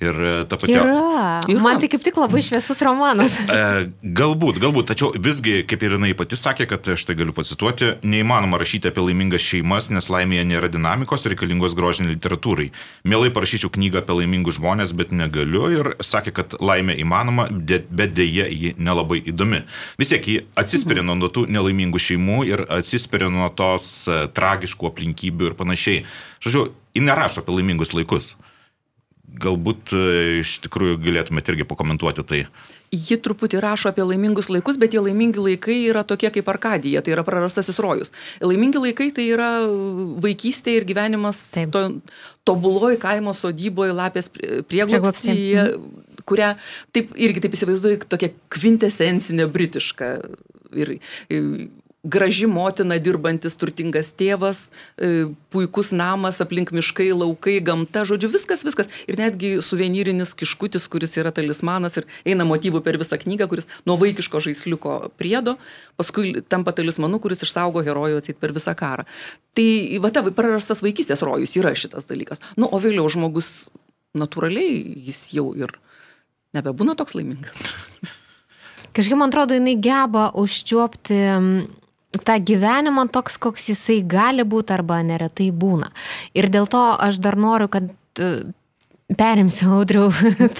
[SPEAKER 3] Ir e, ta pati. Yra. yra. Man tai kaip tik labai šviesus romanas. *laughs*
[SPEAKER 2] E, galbūt, galbūt, tačiau visgi, kaip ir jinai pati sakė, kad aš tai galiu pacituoti, neįmanoma rašyti apie laimingas šeimas, nes laimėje nėra dinamikos reikalingos grožiniai literatūrai. Mielai parašyčiau knygą apie laimingus žmonės, bet negaliu ir sakė, kad laimė įmanoma, bet dėje ji nelabai įdomi. Vis tiek ji atsispiria nuo tų nelaimingų šeimų ir atsispiria nuo tos e, tragiškų aplinkybių ir panašiai. Žodžiu, ji nerašo apie laimingus laikus. Galbūt e, iš tikrųjų galėtumėte irgi pakomentuoti tai.
[SPEAKER 4] Ji truputį rašo apie laimingus laikus, bet tie laimingi laikai yra tokie kaip Arkadija, tai yra prarastasis rojus. Laimingi laikai tai yra vaikystė ir gyvenimas Taip. to, tobuloji kaimo sodyboje, lapės prieglobstyje, kurią taip irgi taip įsivaizduoju, tokia kvintesencinė britiška. Ir, ir graži motina, dirbantis turtingas tėvas, e, puikus namas, aplink miškai, laukai, gamta, žodžiu, viskas, viskas. Ir netgi suvenyrinis kiškutis, kuris yra talismanas ir eina motyvų per visą knygą, kuris nuo vaikiško žaisliuko priedo, paskui tampa talismanu, kuris išsaugo herojų atsit per visą karą. Tai, va, ta prarastas vaikystės rojus yra šitas dalykas. Nu, o vėliau žmogus natūraliai jis jau ir nebebūna toks laimingas. *laughs*
[SPEAKER 3] Kažkaip man atrodo, jinai geba užčiuopti tą gyvenimą toks, koks jisai gali būti arba neretai būna. Ir dėl to aš dar noriu, kad perimsiu, *laughs* Audriu,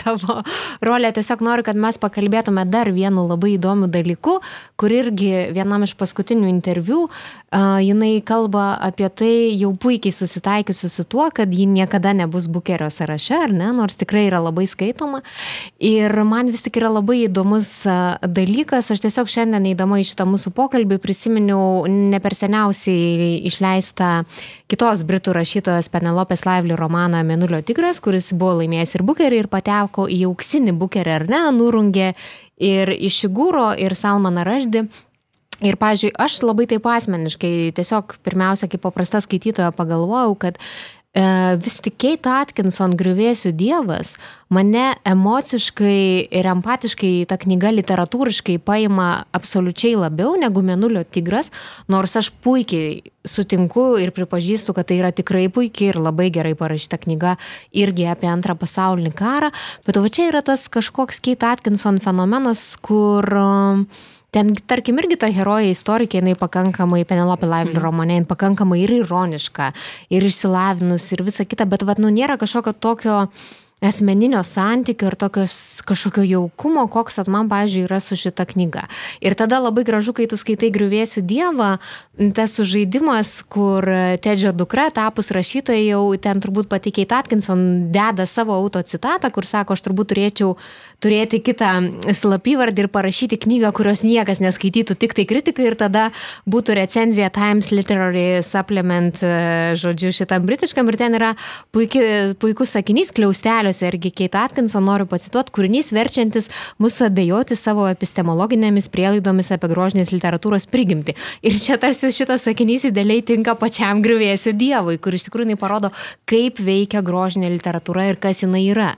[SPEAKER 3] tavo rolę. Tiesiog noriu, kad mes pakalbėtume dar vienu labai įdomiu dalyku, kur irgi vienam iš paskutinių interviu jinai kalba apie tai jau puikiai susitaikiusi su tuo, kad ji niekada nebus bukerio sąraše, ar ne, nors tikrai yra labai skaitoma. Ir man vis tik yra labai įdomus dalykas, aš tiesiog šiandien eidama į šitą mūsų pokalbį prisiminiau ne per seniausiai išleistą kitos britų rašytojos Penelopės Laivly romaną Menulio tigras, kuris buvo laimėjęs ir bukerį ir pateko į auksinį bukerį, ar ne, nurungė ir iš Igūro, ir Salmaną Raždį. Ir, pažiūrėjau, aš labai taip asmeniškai, tiesiog pirmiausia, kaip paprasta skaitytoja pagalvojau, kad E, vis tik Kate Atkinson Griuvėsių dievas mane emociškai ir empatiškai ta knyga literatūriškai paima absoliučiai labiau negu Menulio tigras, nors aš puikiai sutinku ir pripažįstu, kad tai yra tikrai puikiai ir labai gerai parašyta knyga irgi apie antrą pasaulinį karą, bet va čia yra tas kažkoks Kate Atkinson fenomenas, kur uh, ten, tarkim, irgi ta herojė istorikė, jinai pakankamai, Penelope Lively mm. romane, jinai pakankamai ir ironiška, ir išsilavinus, ir visa kita, bet, vad, nu, nėra kažkokio tokio asmeninio santykio ir tokios kažkokio jaukumo, koks at man, pavyzdžiui, yra su šita knyga. Ir tada labai gražu, kai tu skaitai Griuvėsių Dievą, tas sužaidimas, kur Tedžio dukra, tapus rašytoja, jau ten turbūt patikėjai Atkinson deda savo autocitatą, kur sako, aš turbūt turėčiau turėti kitą slapyvardį ir parašyti knygą, kurios niekas neskaitytų, tik tai kritikai ir tada būtų recenzija Times Literary Supplement, e, žodžiu, šitam britiškam ir ten yra puiki, puikus sakinys kliausteliuose irgi Kate Atkinson noriu pacituoti, kūrinys verčiantis mūsų abejoti savo epistemologinėmis prielaidomis apie grožinės literatūros prigimti. Ir čia tarsi šitas sakinys idealiai tinka pačiam griuvėsiu Dievui, kur iš tikrųjų parodo, kaip veikia grožinė literatūra ir kas jinai yra.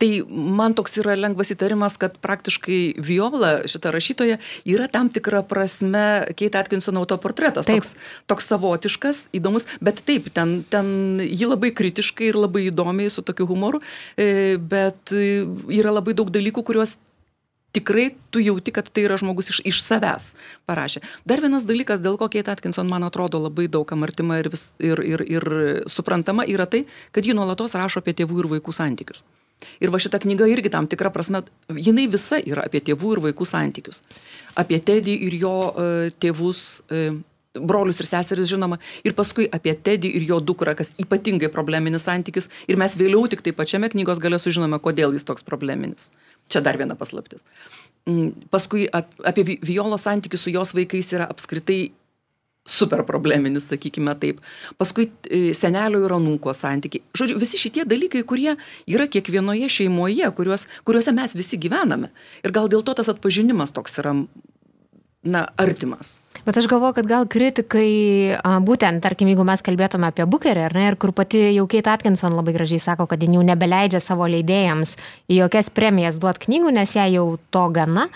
[SPEAKER 4] Tai man toks yra lengvas įtarimas, kad praktiškai Viola, šita rašytoja, yra tam tikra prasme Kate Atkinson autoportretas. Toks, toks savotiškas, įdomus, bet taip, ten, ten ji labai kritiškai ir labai įdomiai su tokiu humoru, e, bet yra labai daug dalykų, kuriuos tikrai tu jauti, kad tai yra žmogus iš, iš savęs parašė. Dar vienas dalykas, dėl ko Kate Atkinson, man atrodo, labai daug kam artima ir, vis, ir, ir, ir suprantama, yra tai, kad ji nuolatos rašo apie tėvų ir vaikų santykius. Ir va šita knyga irgi tam tikra prasme, jinai visa yra apie tėvų ir vaikų santykius. Apie Tedį ir jo uh, tėvus, uh, brolius ir seseris žinoma, ir paskui apie Tedį ir jo dukrą, kas ypatingai probleminis santykis. Ir mes vėliau tik tai pačiame knygos gale sužinome, kodėl jis toks probleminis. Čia dar viena paslaptis. Mm, paskui ap, apie Violos santykius su jos vaikais yra apskritai super probleminis, sakykime taip. Paskui e, senelio ir anūko santykiai. Žodžiu, visi šitie dalykai, kurie yra kiekvienoje šeimoje, kuriuos, kuriuose mes visi gyvename. Ir gal dėl to tas atpažinimas toks yra, na, artimas.
[SPEAKER 3] Bet aš galvoju, kad gal kritikai, būtent, tarkim, jeigu mes kalbėtume apie Bukerį, ar ne, ir kur pati jau Kate Atkinson labai gražiai sako, kad ji jau nebeleidžia savo leidėjams į jokias premijas duoti knygų, nes ją jau to gana.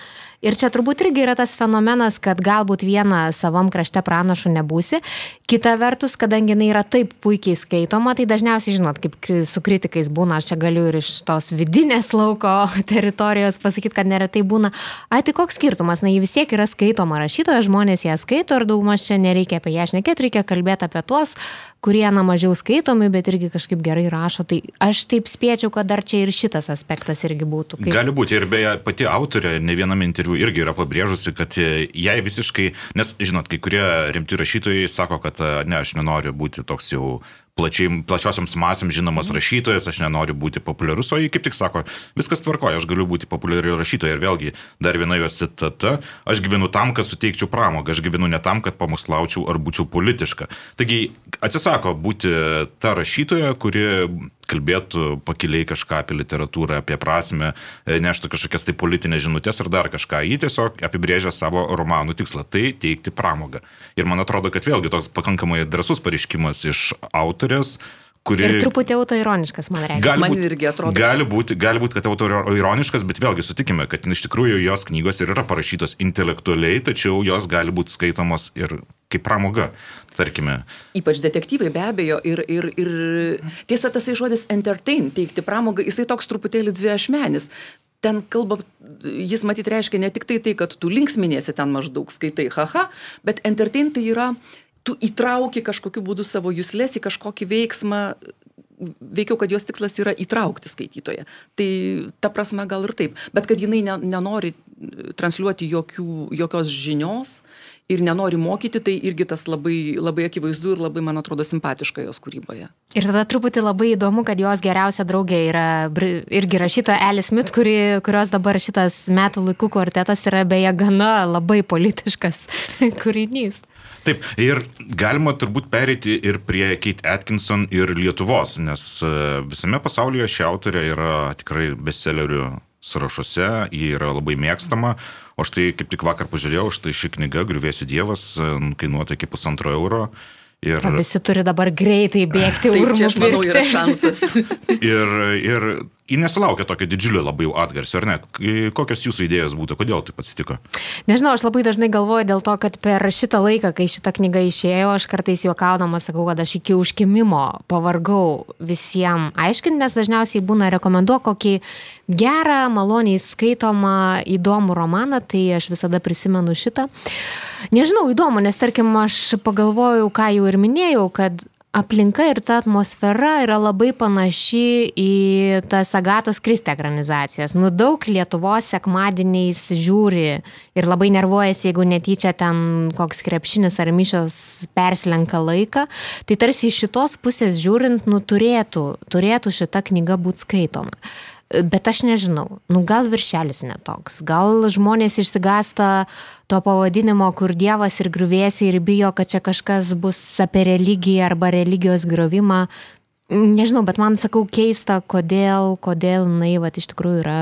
[SPEAKER 3] Ir čia turbūt irgi yra tas fenomenas, kad galbūt vieną savam krašte pranašu nebūsi. Kita vertus, kadangi jinai yra taip puikiai skaitoma, tai dažniausiai, žinot, kaip su kritikais būna, aš čia galiu ir iš tos vidinės lauko *laughs* teritorijos pasakyti, kad neretai būna, ai tai koks skirtumas, na, ji vis tiek yra skaitoma rašytoja, žmonės ją skaito ir daugmaž čia nereikia apie ją šnekėti, reikia kalbėti apie tuos, kurie, na, mažiau skaitomi, bet irgi kažkaip gerai rašo. Tai aš taip spėčiau, kad dar čia ir šitas aspektas irgi būtų.
[SPEAKER 2] Kaip... Gali būti ir beje pati autorė ne viename interviu irgi yra pabrėžusi, kad jai visiškai, nes, žinot, kai kurie rimti rašytojai sako, kad ne, aš nenoriu būti toks jau plačiai, plačiosioms masėms žinomas mhm. rašytojas, aš nenoriu būti populiarus, o jį kaip tik sako, viskas tvarkoja, aš galiu būti populiari rašytoja. Ir vėlgi, dar viena jos citata, aš gyvenu tam, kad suteikčiau pramogą, aš gyvenu ne tam, kad pamokslaučiau ar būčiau politiška. Taigi atsisako būti ta rašytoja, kuri kalbėtų pakiliai kažką apie literatūrą, apie prasme, neštų kažkokias tai politinės žinutės ar dar kažką. Ji tiesiog apibrėžia savo romanų tikslą - tai teikti pramogą. Ir man atrodo, kad vėlgi toks pakankamai drasus pareiškimas iš autorės, kuri...
[SPEAKER 3] Ir truputį autoironiškas, man reikia.
[SPEAKER 4] Gali man būt, irgi atrodo.
[SPEAKER 2] Gali būti, gali būti, kad autoironiškas, bet vėlgi sutikime, kad iš tikrųjų jos knygos ir yra parašytos intelektualiai, tačiau jos gali būti skaitomos ir kaip pramoga tarkime.
[SPEAKER 4] Ypač detektyvai be abejo. Ir, ir, ir tiesa, tasai žodis entertain, teikti pramogą, jisai toks truputėlį dvi ašmenis. Ten kalba, jis matyt reiškia ne tik tai tai, kad tu linksminėsi ten maždaug skaitai, haha, bet entertain tai yra, tu įtrauki kažkokiu būdu savo jūslės į kažkokį veiksmą, veikiau, kad jos tikslas yra įtraukti skaitytoją. Tai ta prasme gal ir taip. Bet kad jinai ne, nenori transliuoti jokių, jokios žinios, ir nenori mokyti, tai irgi tas labai, labai akivaizdu ir labai, man atrodo, simpatiška jos kūryboje.
[SPEAKER 3] Ir tada truputį labai įdomu, kad jos geriausia draugė yra irgi rašytoja Alice Smith, kuri, kurios dabar šitas metų laikų kvartetas yra beje gana labai politiškas *laughs* kūrinys.
[SPEAKER 2] Taip, ir galima turbūt pereiti ir prie Kate Atkinson ir Lietuvos, nes e, visame pasaulyje ši autorė yra tikrai bestsellerių sąrašuose, ji yra labai mėgstama, O štai kaip tik vakar pažiūrėjau, štai ši knyga, Griuvėsių Dievas, e, kainuoja iki pusantro euro. Ir,
[SPEAKER 3] O Visi turi dabar greitai bėgti urmų
[SPEAKER 4] čia aš manau yra
[SPEAKER 3] pirkti.
[SPEAKER 4] šansas. *laughs*
[SPEAKER 2] ir, ir ji nesulaukia tokio didžiulio labai jau atgarsio, ar ne? Kokios jūsų idėjos būtų, kodėl taip atsitiko?
[SPEAKER 3] Nežinau, aš labai dažnai galvoju dėl to, kad per šitą laiką, kai šita knyga išėjo, aš kartais juokaudama sakau, kad aš iki užkimimo pavargau visiems aiškinti, nes dažniausiai būna rekomenduok kokį gerą, maloniai skaitomą, įdomų romaną, tai aš visada prisimenu šitą. Nežinau, įdomu, nes tarkim, aš pagalvojau, ką jau ir minėjau, kad aplinka ir ta atmosfera yra labai panaši į tas Agatos Kristė ekranizacijas. Nu, daug Lietuvos sekmadieniais žiūri ir labai nervuojasi, jeigu netyčia ten koks krepšinis ar mišios perslenka laiką. Tai tarsi iš šitos pusės žiūrint, nu, turėtų, turėtų šita knyga būti skaitoma. Bet aš nežinau, nu gal viršelis netoks, gal žmonės išsigasta to pavadinimo, kur Dievas ir griuvėsiai ir bijo, kad čia kažkas bus apie religiją arba religijos griovimą. Nežinau, bet man sakau keista, kodėl, kodėl jinai vat, iš tikrųjų yra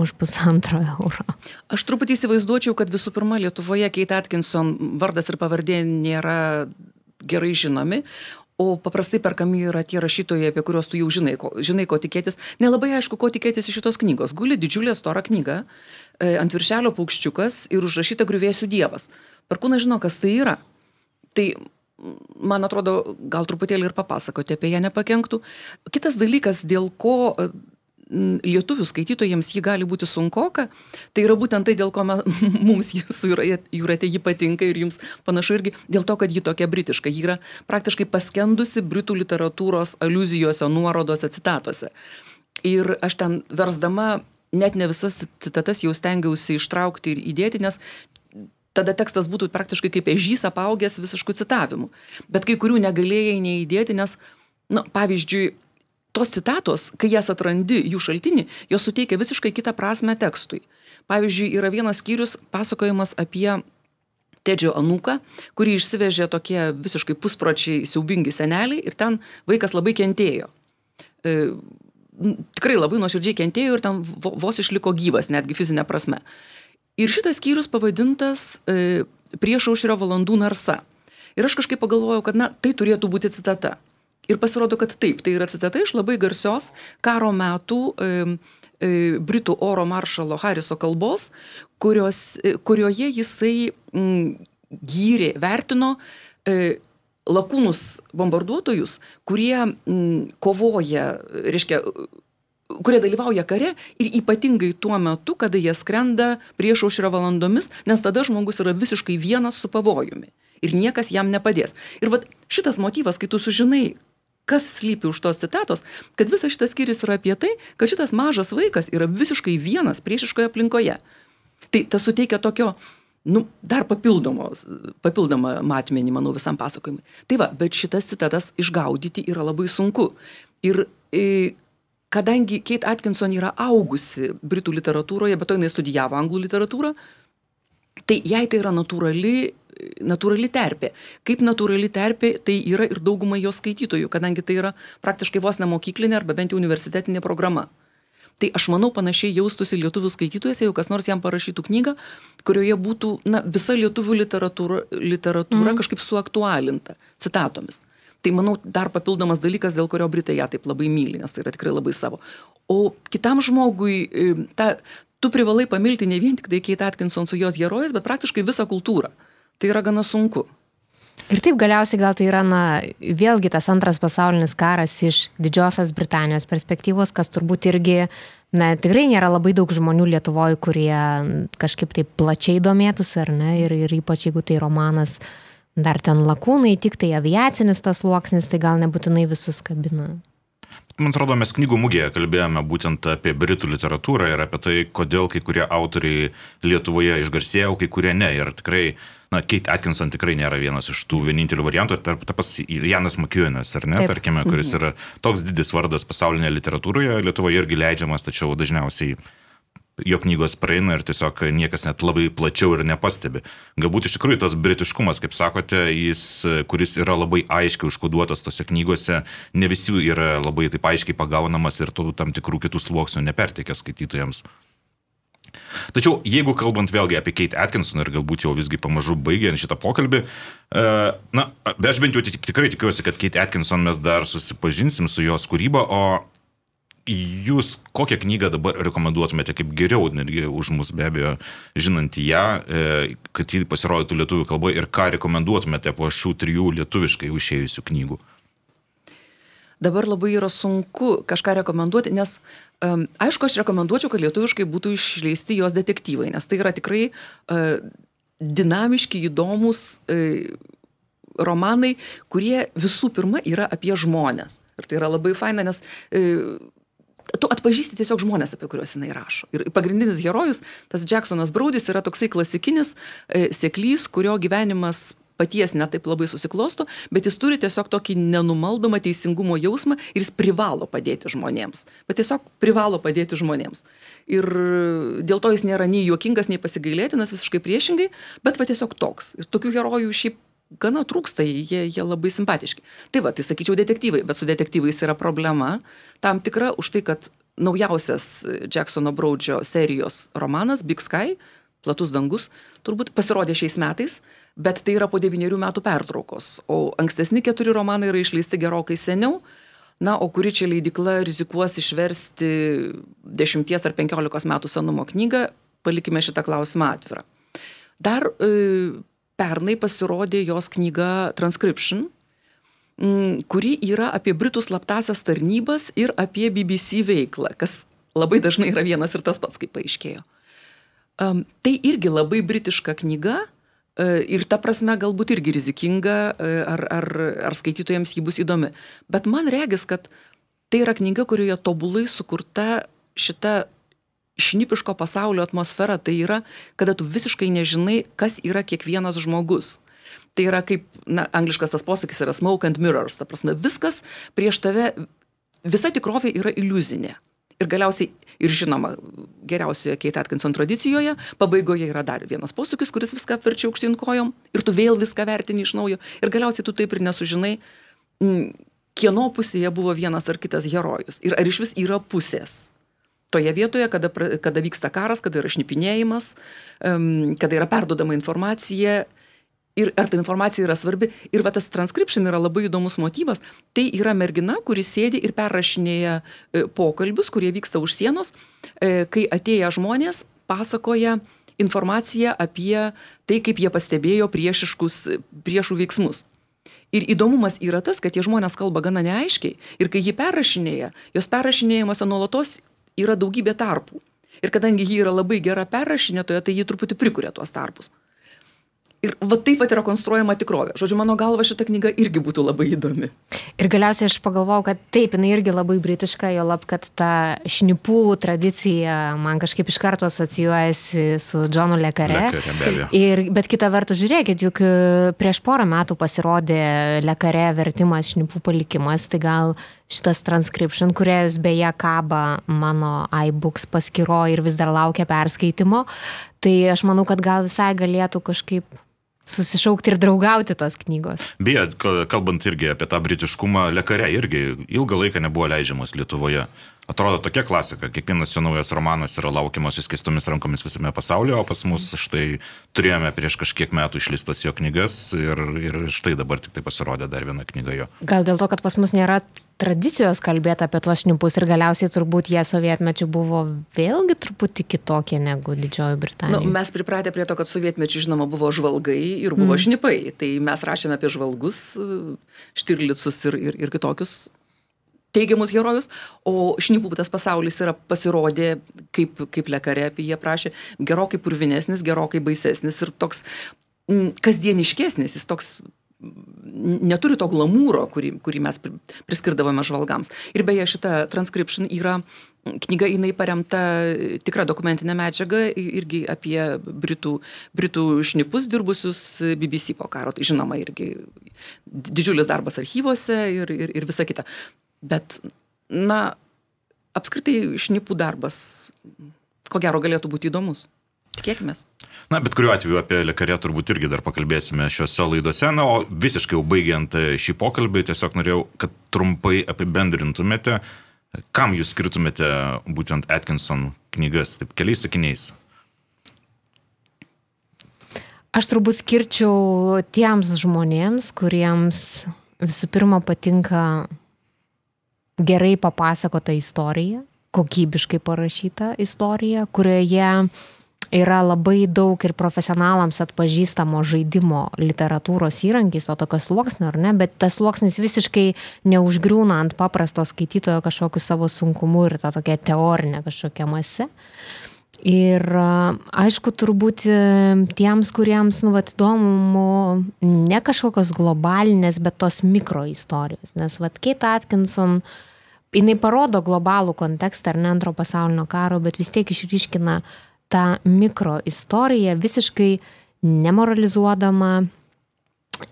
[SPEAKER 3] už pusantro euro.
[SPEAKER 4] Aš truputį įsivaizduočiau, kad visų pirma Lietuvoje Kate Atkinson vardas ir pavardė nėra gerai žinomi, o paprastai perkami yra tie rašytojai, apie kuriuos tu jau žinai, ko, žinai, ko tikėtis. Nelabai aišku, ko tikėtis iš šitos knygos. Guli didžiulė stora knyga, e, ant viršelio paukščiukas ir užrašyta griuvėsių dievas. Perkūna žino, kas tai yra. Tai man atrodo, gal truputėlį ir papasakoti apie ją nepakenktų. Kitas dalykas, dėl ko lietuvių skaitytojams ji gali būti sunkoka, tai yra būtent tai, dėl ko me, *laughs* mums su Jūra- jūrate ji patinka ir jums panašu irgi dėl to, kad ji tokia britiška. Ji yra praktiškai paskendusi britų literatūros aluzijose, nuorodose, citatuose. Ir aš ten versdama net ne visas citatas jau stengiausi ištraukti ir įdėti, nes tada tekstas būtų praktiškai kaip ežys apaugęs visiškų citavimų. Bet kai kurių negalėjai neįdėti, nes, na, pavyzdžiui, tos citatos, kai jas atrandi jų šaltinį, jos suteikia visiškai kitą prasme tekstui. Pavyzdžiui, yra vienas skyrius pasakojimas apie Tedžio anūką, kurį išsivežė tokie visiškai puspročiai siaubingi seneliai ir ten vaikas labai kentėjo. E, tikrai labai nuoširdžiai kentėjo ir ten vo- vos išliko gyvas, netgi fizinė prasme. Ir šitas skyrius pavadintas e, prieš aušrio valandų narsa. Ir aš kažkaip pagalvojau, kad na, tai turėtų būti citata. Ir pasirodo, kad taip, tai yra citata iš labai garsios karo metų e, e, Britų oro maršalo Hariso kalbos, kurios, e, kurioje jisai m, gyrė, vertino e, lakūnus bombarduotojus, kurie m, kovoja, reiškia, kurie dalyvauja kare ir ypatingai tuo metu, kada jie skrenda prieš aušrio valandomis, nes tada žmogus yra visiškai vienas su pavojumi ir niekas jam nepadės. Ir vat šitas motyvas, kai tu sužinai, kas slypi už tos citatos, kad visas šitas skyrius yra apie tai, kad šitas mažas vaikas yra visiškai vienas priešiškoje aplinkoje. Tai tas suteikia tokio, nu, dar papildomą matmenį, manau, visam pasakojimui. Tai va, bet šitas citatas išgaudyti yra labai sunku. Ir e, kadangi Kate Atkinson yra augusi Britų literatūroje, bet to jinai studijavo anglų literatūrą, tai jai tai yra natūrali, natūrali terpė. Kaip natūrali terpė, tai yra ir daugumai jos skaitytojų, kadangi tai yra praktiškai vos ne mokyklinė arba bent jau universitetinė programa. Tai aš manau panašiai jaustųsi lietuvių skaitytojas, jeigu kas nors jam parašytų knygą, kurioje būtų na, visa lietuvių literatūra, literatūra mm. kažkaip suaktualinta citatomis. Tai manau dar papildomas dalykas, dėl kurio Britai ją taip labai myli, nes tai yra tikrai labai savo. O kitam žmogui, e, ta, tu privalai pamilti ne vien tik tai Kate Atkinson su jos herojais, bet praktiškai visą kultūrą. Tai yra gana sunku.
[SPEAKER 3] Ir taip galiausiai gal tai yra, na, vėlgi tas antras pasaulinis karas iš Didžiosios Britanijos perspektyvos, kas turbūt irgi, na, tikrai nėra labai daug žmonių Lietuvoje, kurie kažkaip taip plačiai domėtųsi, ar ne, ir, ir ypač jeigu tai romanas dar ten lakūnai, tik tai aviacinis tas sluoksnis, tai gal nebūtinai visus kabina.
[SPEAKER 2] Man atrodo, mes knygų mugėje kalbėjome būtent apie britų literatūrą ir apie tai, kodėl kai kurie autoriai Lietuvoje išgarsėjo, kai kurie ne. Ir tikrai, na, Kate Atkinson tikrai nėra vienas iš tų vienintelių variantų. Tarp ta pas Janas Makiunas, ar ne,
[SPEAKER 3] Taip.
[SPEAKER 2] tarkime, kuris yra toks didis vardas pasaulinėje literatūroje, Lietuvoje irgi leidžiamas, tačiau dažniausiai jo knygos praeina ir tiesiog niekas net labai plačiau ir nepastebi. Galbūt iš tikrųjų tas britiškumas, kaip sakote, jis, kuris yra labai aiškiai užkoduotas tose knygose, ne visi yra labai taip aiškiai pagaunamas ir tų tam tikrų kitų sluoksnių neperteikia skaitytojams. Tačiau jeigu kalbant vėlgi apie Kate Atkinson ir galbūt jau visgi pamažu baigiant šitą pokalbį, e, na, aš bent jau tik, tikrai tikiuosi, kad Kate Atkinson mes dar susipažinsim su jos kūryba, o jūs kokią knygą dabar rekomenduotumėte kaip geriau, netgi už mus be abejo, žinant ją, e, kad ji pasirodytų lietuvių kalba ir ką rekomenduotumėte po šių trijų lietuviškai išėjusių knygų?
[SPEAKER 4] Dabar labai yra sunku kažką rekomenduoti, nes um, aišku, aš rekomenduočiau, kad lietuviškai būtų išleisti jos detektyvai, nes tai yra tikrai uh, dinamiški, įdomus uh, romanai, kurie visų pirma yra apie žmonės. Ir tai yra labai faina, nes uh, tu atpažįsti tiesiog žmonės, apie kuriuos jinai rašo. Ir pagrindinis herojus, tas Jacksonas Braudis, yra toksai klasikinis e, seklys, kurio gyvenimas paties netaip labai susiklosto, bet jis turi tiesiog tokį nenumaldomą teisingumo jausmą ir jis privalo padėti žmonėms. Bet tiesiog privalo padėti žmonėms. Ir dėl to jis nėra nei juokingas, nei pasigailėtinas, visiškai priešingai, bet va tiesiog toks. Ir tokių herojų šiaip gana trūksta, jie, jie labai simpatiški. Tai va, tai sakyčiau detektyvai, bet su detektyvais yra problema tam tikra už tai, kad naujausias Jacksono Braudžio serijos romanas Big Sky, Platus dangus, turbūt pasirodė šiais metais, bet tai yra po devyniarių metų pertraukos, o ankstesni keturi romanai yra išleisti gerokai seniau, na, o kuri čia leidikla rizikuos išversti dešimties ar penkiolikos metų senumo knygą, palikime šitą klausimą atvirą. Dar e, pernai pasirodė jos knyga Transcription, mm, kuri yra apie Britų slaptasias tarnybas ir apie BBC veiklą, kas labai dažnai yra vienas ir tas pats, kaip paaiškėjo. Um, tai irgi labai britiška knyga uh, ir ta prasme galbūt irgi rizikinga, uh, ar, ar, ar skaitytojams ji bus įdomi. Bet man regis, kad tai yra knyga, kurioje tobulai sukurta šita šnipiško pasaulio atmosfera tai yra, kada tu visiškai nežinai, kas yra kiekvienas žmogus. Tai yra kaip, na, angliškas tas posakis yra smoke and mirrors, ta prasme, viskas prieš tave, visa tikrovė yra iliuzinė. Ir galiausiai, ir žinoma, geriausioje Kate Atkinson tradicijoje, pabaigoje yra dar vienas posūkis, kuris viską apverčia aukštyn kojom ir tu vėl viską vertini iš naujo. Ir galiausiai tu taip ir nesužinai, kieno pusėje buvo vienas ar kitas herojus. Ir ar iš vis yra pusės toje vietoje, kada, kada vyksta karas, kada yra šnipinėjimas, kada yra perdodama informacija ir ar ta informacija yra svarbi. Ir va tas transcription yra labai įdomus motyvas. Tai yra mergina, kuri sėdi ir perrašinėja e, pokalbius, kurie vyksta už sienos, e, kai atėję žmonės pasakoja informaciją apie tai, kaip jie pastebėjo priešiškus priešų veiksmus. Ir įdomumas yra tas, kad tie žmonės kalba gana neaiškiai ir kai jį perrašinėja, jos perrašinėjimuose nuolatos yra daugybė tarpų. Ir kadangi ji yra labai gera perrašinėtoja, tai ji truputį prikuria tuos tarpus. Ir va taip pat yra konstruojama tikrovė. Žodžiu, mano galva šita knyga irgi būtų labai įdomi.
[SPEAKER 3] Ir galiausiai aš pagalvojau, kad taip, jinai irgi labai britiška, jo lab, kad ta šnipų tradicija man kažkaip iš karto asocijuojasi su Johnu Lekare.
[SPEAKER 2] Lekare
[SPEAKER 3] ir, bet kita vertus, žiūrėkit, juk e, prieš porą metų pasirodė Lekare vertimas šnipų palikimas, tai gal šitas transcription, kuris beje kaba mano iBooks paskyro ir vis dar laukia perskaitimo, tai aš manau, kad gal visai galėtų kažkaip susišaukti ir draugauti tos knygos.
[SPEAKER 2] Beje, kalbant irgi apie tą britiškumą, lekare irgi ilgą laiką nebuvo leidžiamas Lietuvoje. Atrodo tokia klasika, kiekvienas jo naujas romanas yra laukiamas įskaistomis rankomis visame pasaulyje, o pas mus štai turėjome prieš kažkiek metų išlistas jo knygas ir, ir štai dabar tik tai pasirodė dar viena knyga jo.
[SPEAKER 3] Gal dėl to, kad pas mus nėra tradicijos kalbėti apie tuos šnipus ir galiausiai turbūt jie sovietmečių buvo vėlgi truputį kitokie negu Didžioji Britanija.
[SPEAKER 4] Nu, mes pripratę prie to, kad sovietmečių žinoma buvo žvalgai ir buvo mm. šnipai, tai mes rašėme apie žvalgus, štirlicus ir, ir, ir kitokius teigiamus herojus, o šnipų tas pasaulis yra pasirodė, kaip, kaip lekarė apie jį prašė, gerokai purvinesnis, gerokai baisesnis ir toks m, kasdieniškesnis, jis toks neturi to glamūro, kurį, kurį mes priskirdavome žvalgams. Ir beje, šita transcription yra knyga, jinai paremta tikra dokumentinė medžiaga irgi apie Britų, Britų šnipus dirbusius BBC po karo. Tai žinoma, irgi didžiulis darbas archyvose ir, ir, ir visa kita. Bet, na, apskritai šnipų darbas, ko gero, galėtų būti įdomus. Tikėkime.
[SPEAKER 2] Na, bet kuriuo atveju apie lekarę turbūt irgi dar pakalbėsime šiuose laidose. Na, o visiškai jau baigiant šį pokalbį, tiesiog norėjau, kad trumpai apibendrintumėte, kam jūs skirtumėte būtent Atkinson knygas, taip keliais sakiniais.
[SPEAKER 3] Aš turbūt skirčiau tiems žmonėms, kuriems visų pirma patinka gerai papasakota istorija, kokybiškai parašyta istorija, kurioje yra labai daug ir profesionalams atpažįstamo žaidimo literatūros įrankis, o tokios sluoksnio, ar ne, bet tas sluoksnis visiškai neužgriūna ant paprasto skaitytojo kažkokiu savo sunkumu ir tą tokia teorinė kažkokia mase. Ir aišku, turbūt e, tiems, kuriems, nu, vat, įdomu ne kažkokios globalinės, bet tos mikro istorijos. Nes, vat, Kate Atkinson, jinai parodo globalų kontekstą ar ne antro pasaulinio karo, bet vis tiek išryškina uh, tą mikro istoriją visiškai nemoralizuodama,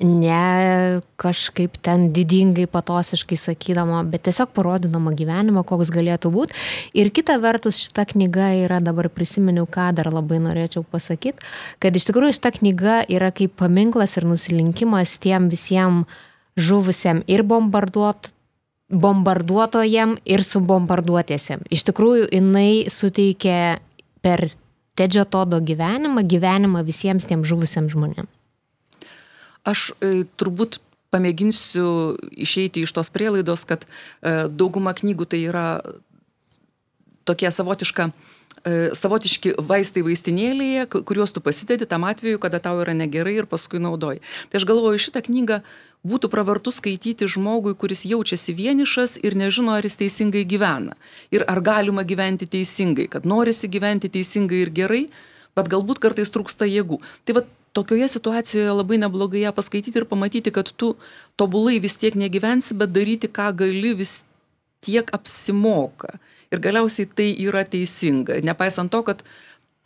[SPEAKER 3] ne kažkaip ten didingai, patosiškai sakydama, bet tiesiog parodydama gyvenimą, koks galėtų būti. Ir kita vertus, šita knyga yra, dabar prisiminiau, ką dar labai norėčiau pasakyti, kad iš tikrųjų šita knyga yra kaip paminklas ir nusilinkimas tiem visiems žuvusiam ir bombarduot, bombarduotojam ir subombarduotiesiam. Iš tikrųjų, jinai suteikė per Tedžio Todo gyvenimą, gyvenimą visiems tiem žuvusiems žmonėms?
[SPEAKER 4] Aš e, turbūt pamėginsiu išeiti iš tos prielaidos, kad e, dauguma knygų tai yra tokie savotiška, e, savotiški vaistai vaistinėlėje, kuriuos tu pasidedi tam atveju, kada tau yra negerai ir paskui naudoji. Tai aš galvoju, šitą knygą būtų pravartu skaityti žmogui, kuris jaučiasi vienišas ir nežino, ar jis teisingai gyvena. Ir ar galima gyventi teisingai, kad norisi gyventi teisingai ir gerai, bet galbūt kartais trūksta jėgų. Tai va tokioje situacijoje labai neblogai ją paskaityti ir pamatyti, kad tu tobulai vis tiek negyvensi, bet daryti, ką gali, vis tiek apsimoka. Ir galiausiai tai yra teisinga, nepaisant to, kad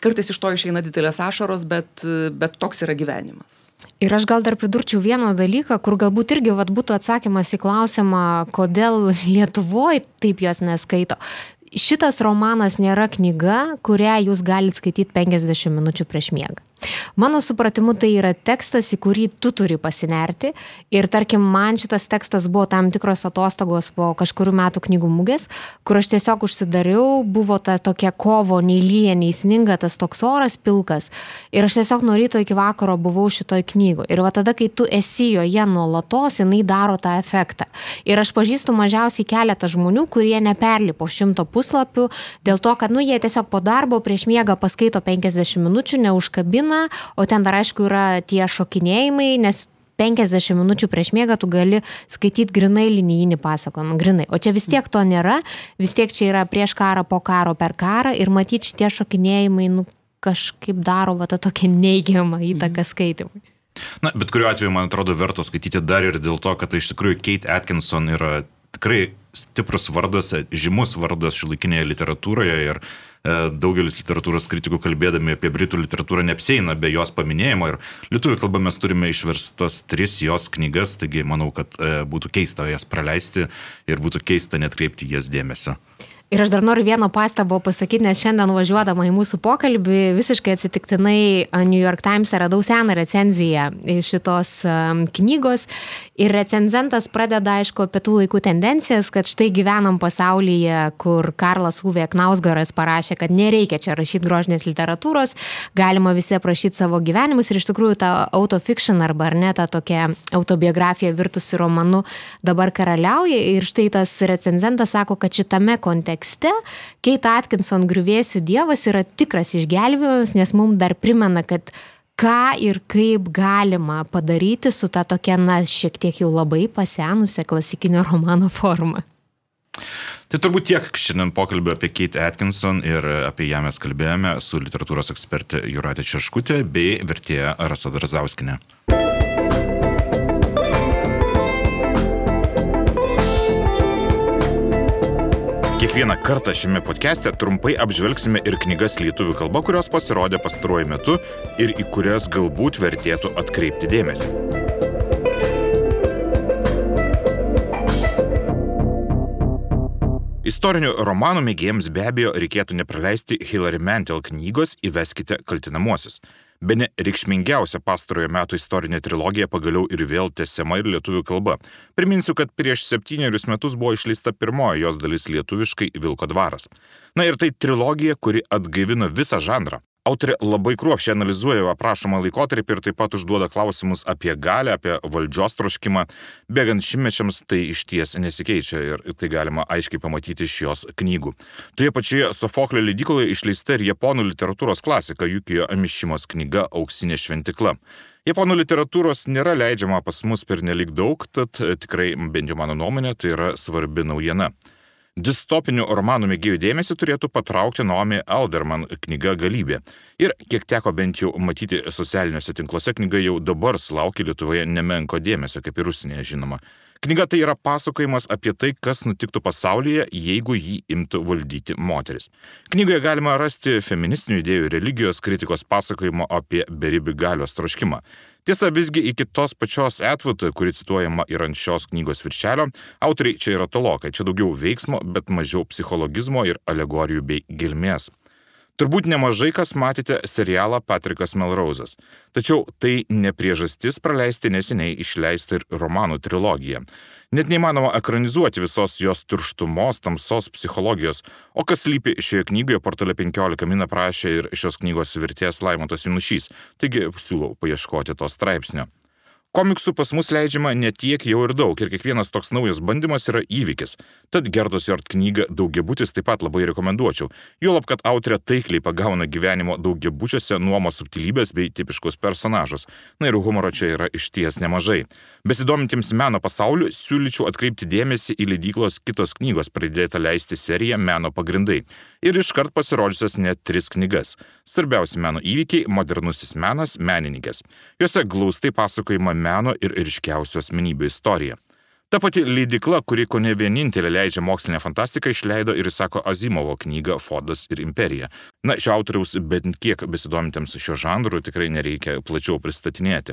[SPEAKER 4] kartais iš to išeina didelės ašaros, bet, bet toks yra gyvenimas.
[SPEAKER 3] Ir aš gal dar pridurčiau vieną dalyką, kur galbūt irgi vat, būtų atsakymas į klausimą, kodėl Lietuvoje taip jos neskaito. Šitas romanas nėra knyga, kurią jūs galite skaityti 50 minučių prieš miegą. Mano supratimu, tai yra tekstas, į kurį tu turi pasinerti. Ir tarkim, man šitas tekstas buvo tam tikros atostogos po kažkurių metų knygų mugės, kur aš tiesiog užsidariau, buvo ta tokia kovo, nei lyja, nei sninga, tas toks oras pilkas. Ir aš tiesiog nuo ryto iki vakaro buvau šitoj knygoje. Ir va tada, kai tu esi joje nuolatos, jinai daro tą efektą. Ir aš pažįstu mažiausiai keletą žmonių, kurie neperlipo šimto puslapių dėl to, kad, nu, jie tiesiog po darbo prieš miegą paskaito 50 minučių, neužkabina dieną, o ten dar aišku yra tie šokinėjimai, nes 50 minučių prieš miegą tu gali skaityti grinai linijinį pasakojimą, grinai. O čia vis tiek to nėra, vis tiek čia yra prieš karą, po karo, per karą ir matyti šitie šokinėjimai, nu, kažkaip daro va tą tokią neigiamą įtaką skaitimui.
[SPEAKER 2] Na, bet kuriuo atveju, man atrodo, verta skaityti dar ir dėl to, kad tai iš tikrųjų Kate Atkinson yra tikrai stiprus vardas, žymus vardas šiuolaikinėje literatūroje ir e, daugelis literatūros kritikų kalbėdami apie britų literatūrą neapsėina be jos paminėjimo ir lietuvių kalba mes turime išverstas tris jos knygas, taigi manau, kad e, būtų keista jas praleisti ir būtų keista netkreipti jas dėmesio.
[SPEAKER 3] Ir aš dar noriu vieną pastabą pasakyti, nes šiandien važiuodama į mūsų pokalbį visiškai atsitiktinai New York Times radau seną recenziją šitos knygos. Ir recenzentas pradeda, aišku, apie tų laikų tendencijas, kad štai gyvenam pasaulyje, kur Karlas Uvė Knausgaras parašė, kad nereikia čia rašyti grožinės literatūros, galima visi aprašyti savo gyvenimus. Ir iš tikrųjų ta autofiction arba ar ne ta tokia autobiografija virtusi romanu dabar karaliauja. Ir štai tas recenzentas sako, kad šitame kontekste tekste Keit Atkinson griuvėsių dievas yra tikras išgelbėjimas, nes mums dar primena, kad ką ir kaip galima padaryti su ta tokia, na, šiek tiek jau labai pasenusią klasikinio romano forma.
[SPEAKER 2] Tai turbūt tiek šiandien pokalbio apie Kate Atkinson ir apie ją mes kalbėjome su literatūros ekspertė Juratė Čerškutė bei vertėja Rasa Darzauskinė. Kiekvieną kartą šiame podcast'e trumpai apžvelgsime ir knygas lietuvių kalba, kurios pasirodė pastaruoju metu ir į kurias galbūt vertėtų atkreipti dėmesį. Istorinių romanų mėgėjams be abejo reikėtų nepraleisti Hilary Mantel knygos Įveskite kaltinamuosius. Bene reikšmingiausia pastarojo metų istorinė trilogija pagaliau ir vėl tęsiama ir lietuvių kalba. Priminsiu, kad prieš septynerius metus buvo išleista pirmoji jos dalis lietuviškai Vilko dvaras. Na ir tai trilogija, kuri atgaivino visą žanrą. Autorė labai kruopšiai analizuoja aprašomą laikotarpį ir taip pat užduoda klausimus apie galę, apie valdžios troškimą. Bėgant šimmečiams tai iš ties nesikeičia ir tai galima aiškiai pamatyti iš jos knygų. Toje pačioje Sofoklio leidykloje išleista ir japonų literatūros klasika Jukijo Amišimos knyga Auksinė šventikla. Japonų literatūros nėra leidžiama pas mus per nelik daug, tad tikrai, bent jau mano nuomonė, tai yra svarbi naujiena. Distopinių romanų mėgėjų dėmesį turėtų patraukti Naomi Alderman knyga Galybė. Ir kiek teko bent jau matyti socialiniuose tinkluose, knyga jau dabar sulaukia Lietuvoje nemenko dėmesio, kaip ir užsienyje žinoma. Knyga tai yra pasakojimas apie tai, kas nutiktų pasaulyje, jeigu jį imtų valdyti moteris. Knygoje galima rasti feministinių idėjų, religijos kritikos pasakojimo apie beribį galios troškimą. Tiesa, visgi iki tos pačios Atwood, kuri cituojama ir ant šios knygos viršelio, autoriai čia yra tolokai, čia daugiau veiksmo, bet mažiau psichologizmo ir alegorijų bei gilmės. Turbūt nemažai kas matėte serialą Patrikas Melrozas. Tačiau tai ne priežastis praleisti neseniai išleistą ir romanų trilogiją. Net neįmanoma ekranizuoti visos jos turštumos, tamsos psichologijos, o kas lypi šioje knygoje portale 15 min aprašė ir šios knygos vertėjas Laimontas Junušys, taigi siūlau paieškoti to straipsnio. Komiksų pas mus leidžiama ne tiek jau ir daug ir kiekvienas toks naujas bandymas yra įvykis. Tad Gerdos Jort knygą Daugiabutis taip pat labai rekomenduočiau. Juolab, kad autorė taikliai pagauna gyvenimo daugiabučiuose nuomos subtilybės bei tipiškus personažus. Na ir humoro čia yra išties nemažai. Besidomintiems meno pasauliu siūlyčiau atkreipti dėmesį į leidyklos kitos knygos pradėtą leisti seriją Meno pagrindai. Ir iškart pasirodžiusias net tris knygas. Svarbiausi meno įvykiai - modernusis menas, menininkės. Juose glaustai pasakojama meno ir ryškiausių asmenybių istoriją. Ta pati leidikla, kuri ko ne vienintelė leidžia mokslinę fantastiką, išleido ir įsako Azimovo knygą Fodas ir imperija. Na, šio autoriaus bent kiek besidomintiems šio žanru tikrai nereikia plačiau pristatinėti.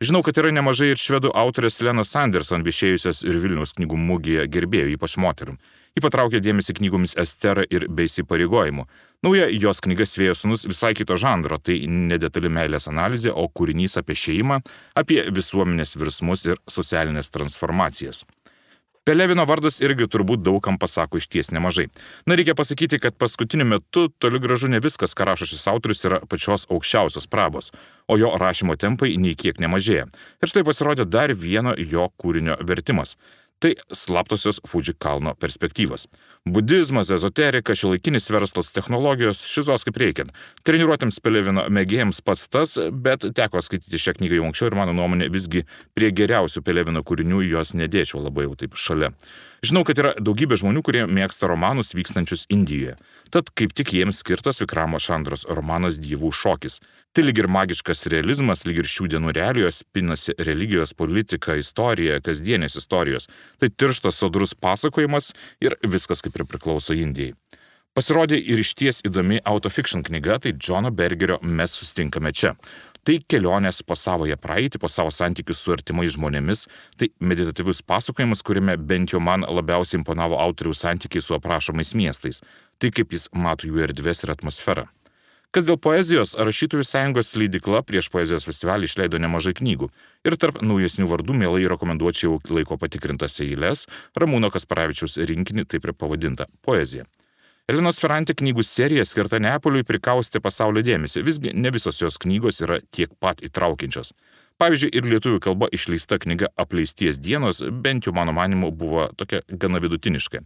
[SPEAKER 2] Žinau, kad yra nemažai ir švedų autorės Lenos Anderson viešėjusios ir Vilniaus knygų mūgėje gerbėjų, ypač moterų. Ji patraukė dėmesį knygomis Estera ir Be įsipareigojimų. Nauja jos knyga Svėjo sunus visai kito žanro, tai nedetali meilės analizė, o kūrinys apie šeimą, apie visuomenės virsmus ir socialinės transformacijas. Pelevino vardas irgi turbūt daugam pasako iš ties nemažai. Na, reikia pasakyti, kad paskutiniu metu toli gražu ne viskas, ką rašo šis autorius, yra pačios aukščiausios prabos, o jo rašymo tempai nei kiek nemažėja. Ir štai pasirodė dar vieno jo kūrinio vertimas. Tai slaptosios Fuji kalno perspektyvos. Budizmas, ezoterika, šiuolaikinis verslas, technologijos, šizos kaip reikiant. Treniruotėms Pelevino mėgėjams pats tas, bet teko skaityti šią knygą jau anksčiau ir mano nuomonė visgi prie geriausių Pelevino kūrinių jos nedėčiau labai jau taip šalia. Žinau, kad yra daugybė žmonių, kurie mėgsta romanus vykstančius Indijoje. Tad kaip tik jiems skirtas Vikramo Šandros romanas Dievų šokis. Tai lyg ir magiškas realizmas, lyg ir šių dienų realijos pinasi religijos, politika, istorija, kasdienės istorijos. Tai tirštas sodrus pasakojimas ir viskas kaip ir priklauso Indijai. Pasirodė ir išties įdomi autofiction knyga, tai Džono Bergerio Mes sustinkame čia. Tai kelionės po savoje praeitį, po savo santykius su artimais žmonėmis, tai meditatyvus pasakojimas, kuriame bent jau man labiausiai imponavo autoriaus santykiai su aprašomais miestais, tai kaip jis mato jų erdvės ir atmosferą. Kas dėl poezijos, Rašytojų sąjungos leidikla prieš poezijos festivalį išleido nemažai knygų ir tarp naujesnių vardų mielai rekomenduočiau laiko patikrintas eilės Ramūno Kasparavičius rinkinį taip ir pavadintą - Poezija. Elenos Ferrantė knygų serija skirta Neapoliui prikaustė pasaulio dėmesį, visgi ne visos jos knygos yra tiek pat įtraukiančios. Pavyzdžiui, ir lietuvių kalba išleista knyga Apleisties dienos, bent jau mano manimu, buvo tokia gana vidutiniška.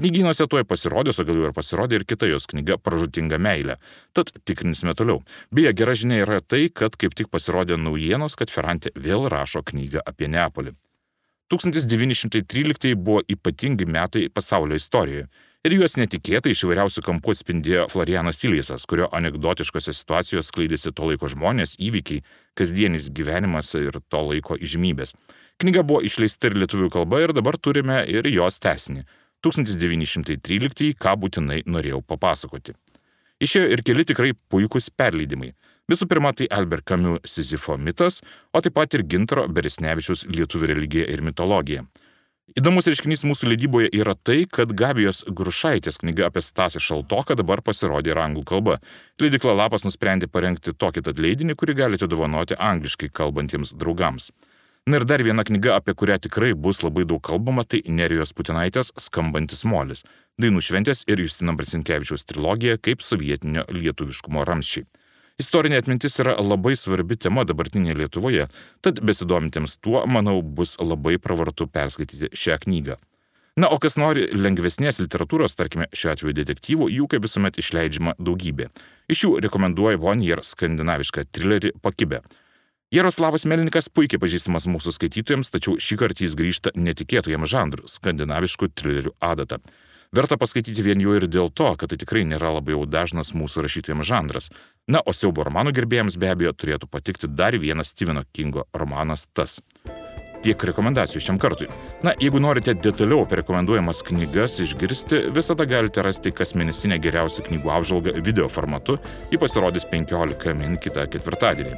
[SPEAKER 2] Knygynuose tuoj pasirodys, o gal jau ir pasirodė ir kita jos knyga Pražutinga meilė. Tad tikrinsime toliau. Beje, gera žinia yra tai, kad kaip tik pasirodė naujienos, kad Ferrantė vėl rašo knygą apie Neapolį. 1913 buvo ypatingi metai pasaulio istorijoje ir juos netikėtai iš įvairiausių kampų atspindėjo Florianas Ilijasas, kurio anegdotiškose situacijose skleidėsi to laiko žmonės, įvykiai, kasdienis gyvenimas ir to laiko įžymybės. Knyga buvo išleista ir lietuvių kalba ir dabar turime ir jos tesinį. 1913, ką būtinai norėjau papasakoti. Išėjo ir keli tikrai puikūs perleidimai. Visų pirma, tai Albert Camus Sizifo mitas, o taip pat ir Gintaro Beresnevičius Lietuvių religija ir mitologija. Įdomus reiškinys mūsų leidyboje yra tai, kad Gabijos Grušaitės knyga apie Stasį Šaltoką dabar pasirodė ir anglų kalba. Leidikla Lapas nusprendė parengti tokį tad leidinį, kurį galite dovanoti angliškai kalbantiems draugams. Na ir dar viena knyga, apie kurią tikrai bus labai daug kalbama, tai Nerijos Putinaitės Skambantis molis. Dainų šventės ir Justina Brasinkievičiaus trilogija kaip sovietinio lietuviškumo ramščiai.
[SPEAKER 5] Istorinė atmintis yra labai svarbi tema dabartinėje Lietuvoje, tad besidomintiems tuo, manau, bus labai pravartu perskaityti šią knygą. Na, o kas nori lengvesnės literatūros, tarkime, šiuo atveju detektyvų, jų kaip visuomet išleidžiama daugybė. Iš jų rekomenduoju Vonier skandinavišką trilerį Pakibę. Jaroslavas Melnikas puikiai pažįstamas mūsų skaitytojams, tačiau šį kartą jis grįžta netikėtų jam žanrų - skandinaviškų trilerių adatą. Verta paskaityti vien jų ir dėl to, kad tai tikrai nėra labai jau dažnas mūsų rašytojams žanras. Na, o siaubo romanų gerbėjams be abejo turėtų patikti dar vienas Steveno Kingo romanas Tas. Tiek rekomendacijų šiam kartui. Na, jeigu norite detaliau apie rekomenduojamas knygas išgirsti, visada galite rasti kasmėnesinę geriausių knygų apžvalgą video formatu, ji pasirodys 15 min kitą ketvirtadienį.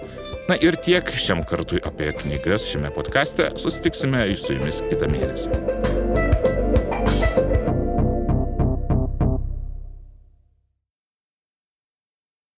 [SPEAKER 5] Na ir tiek šiam kartui apie knygas šiame podkaste, susitiksime su jumis kitą mėnesį.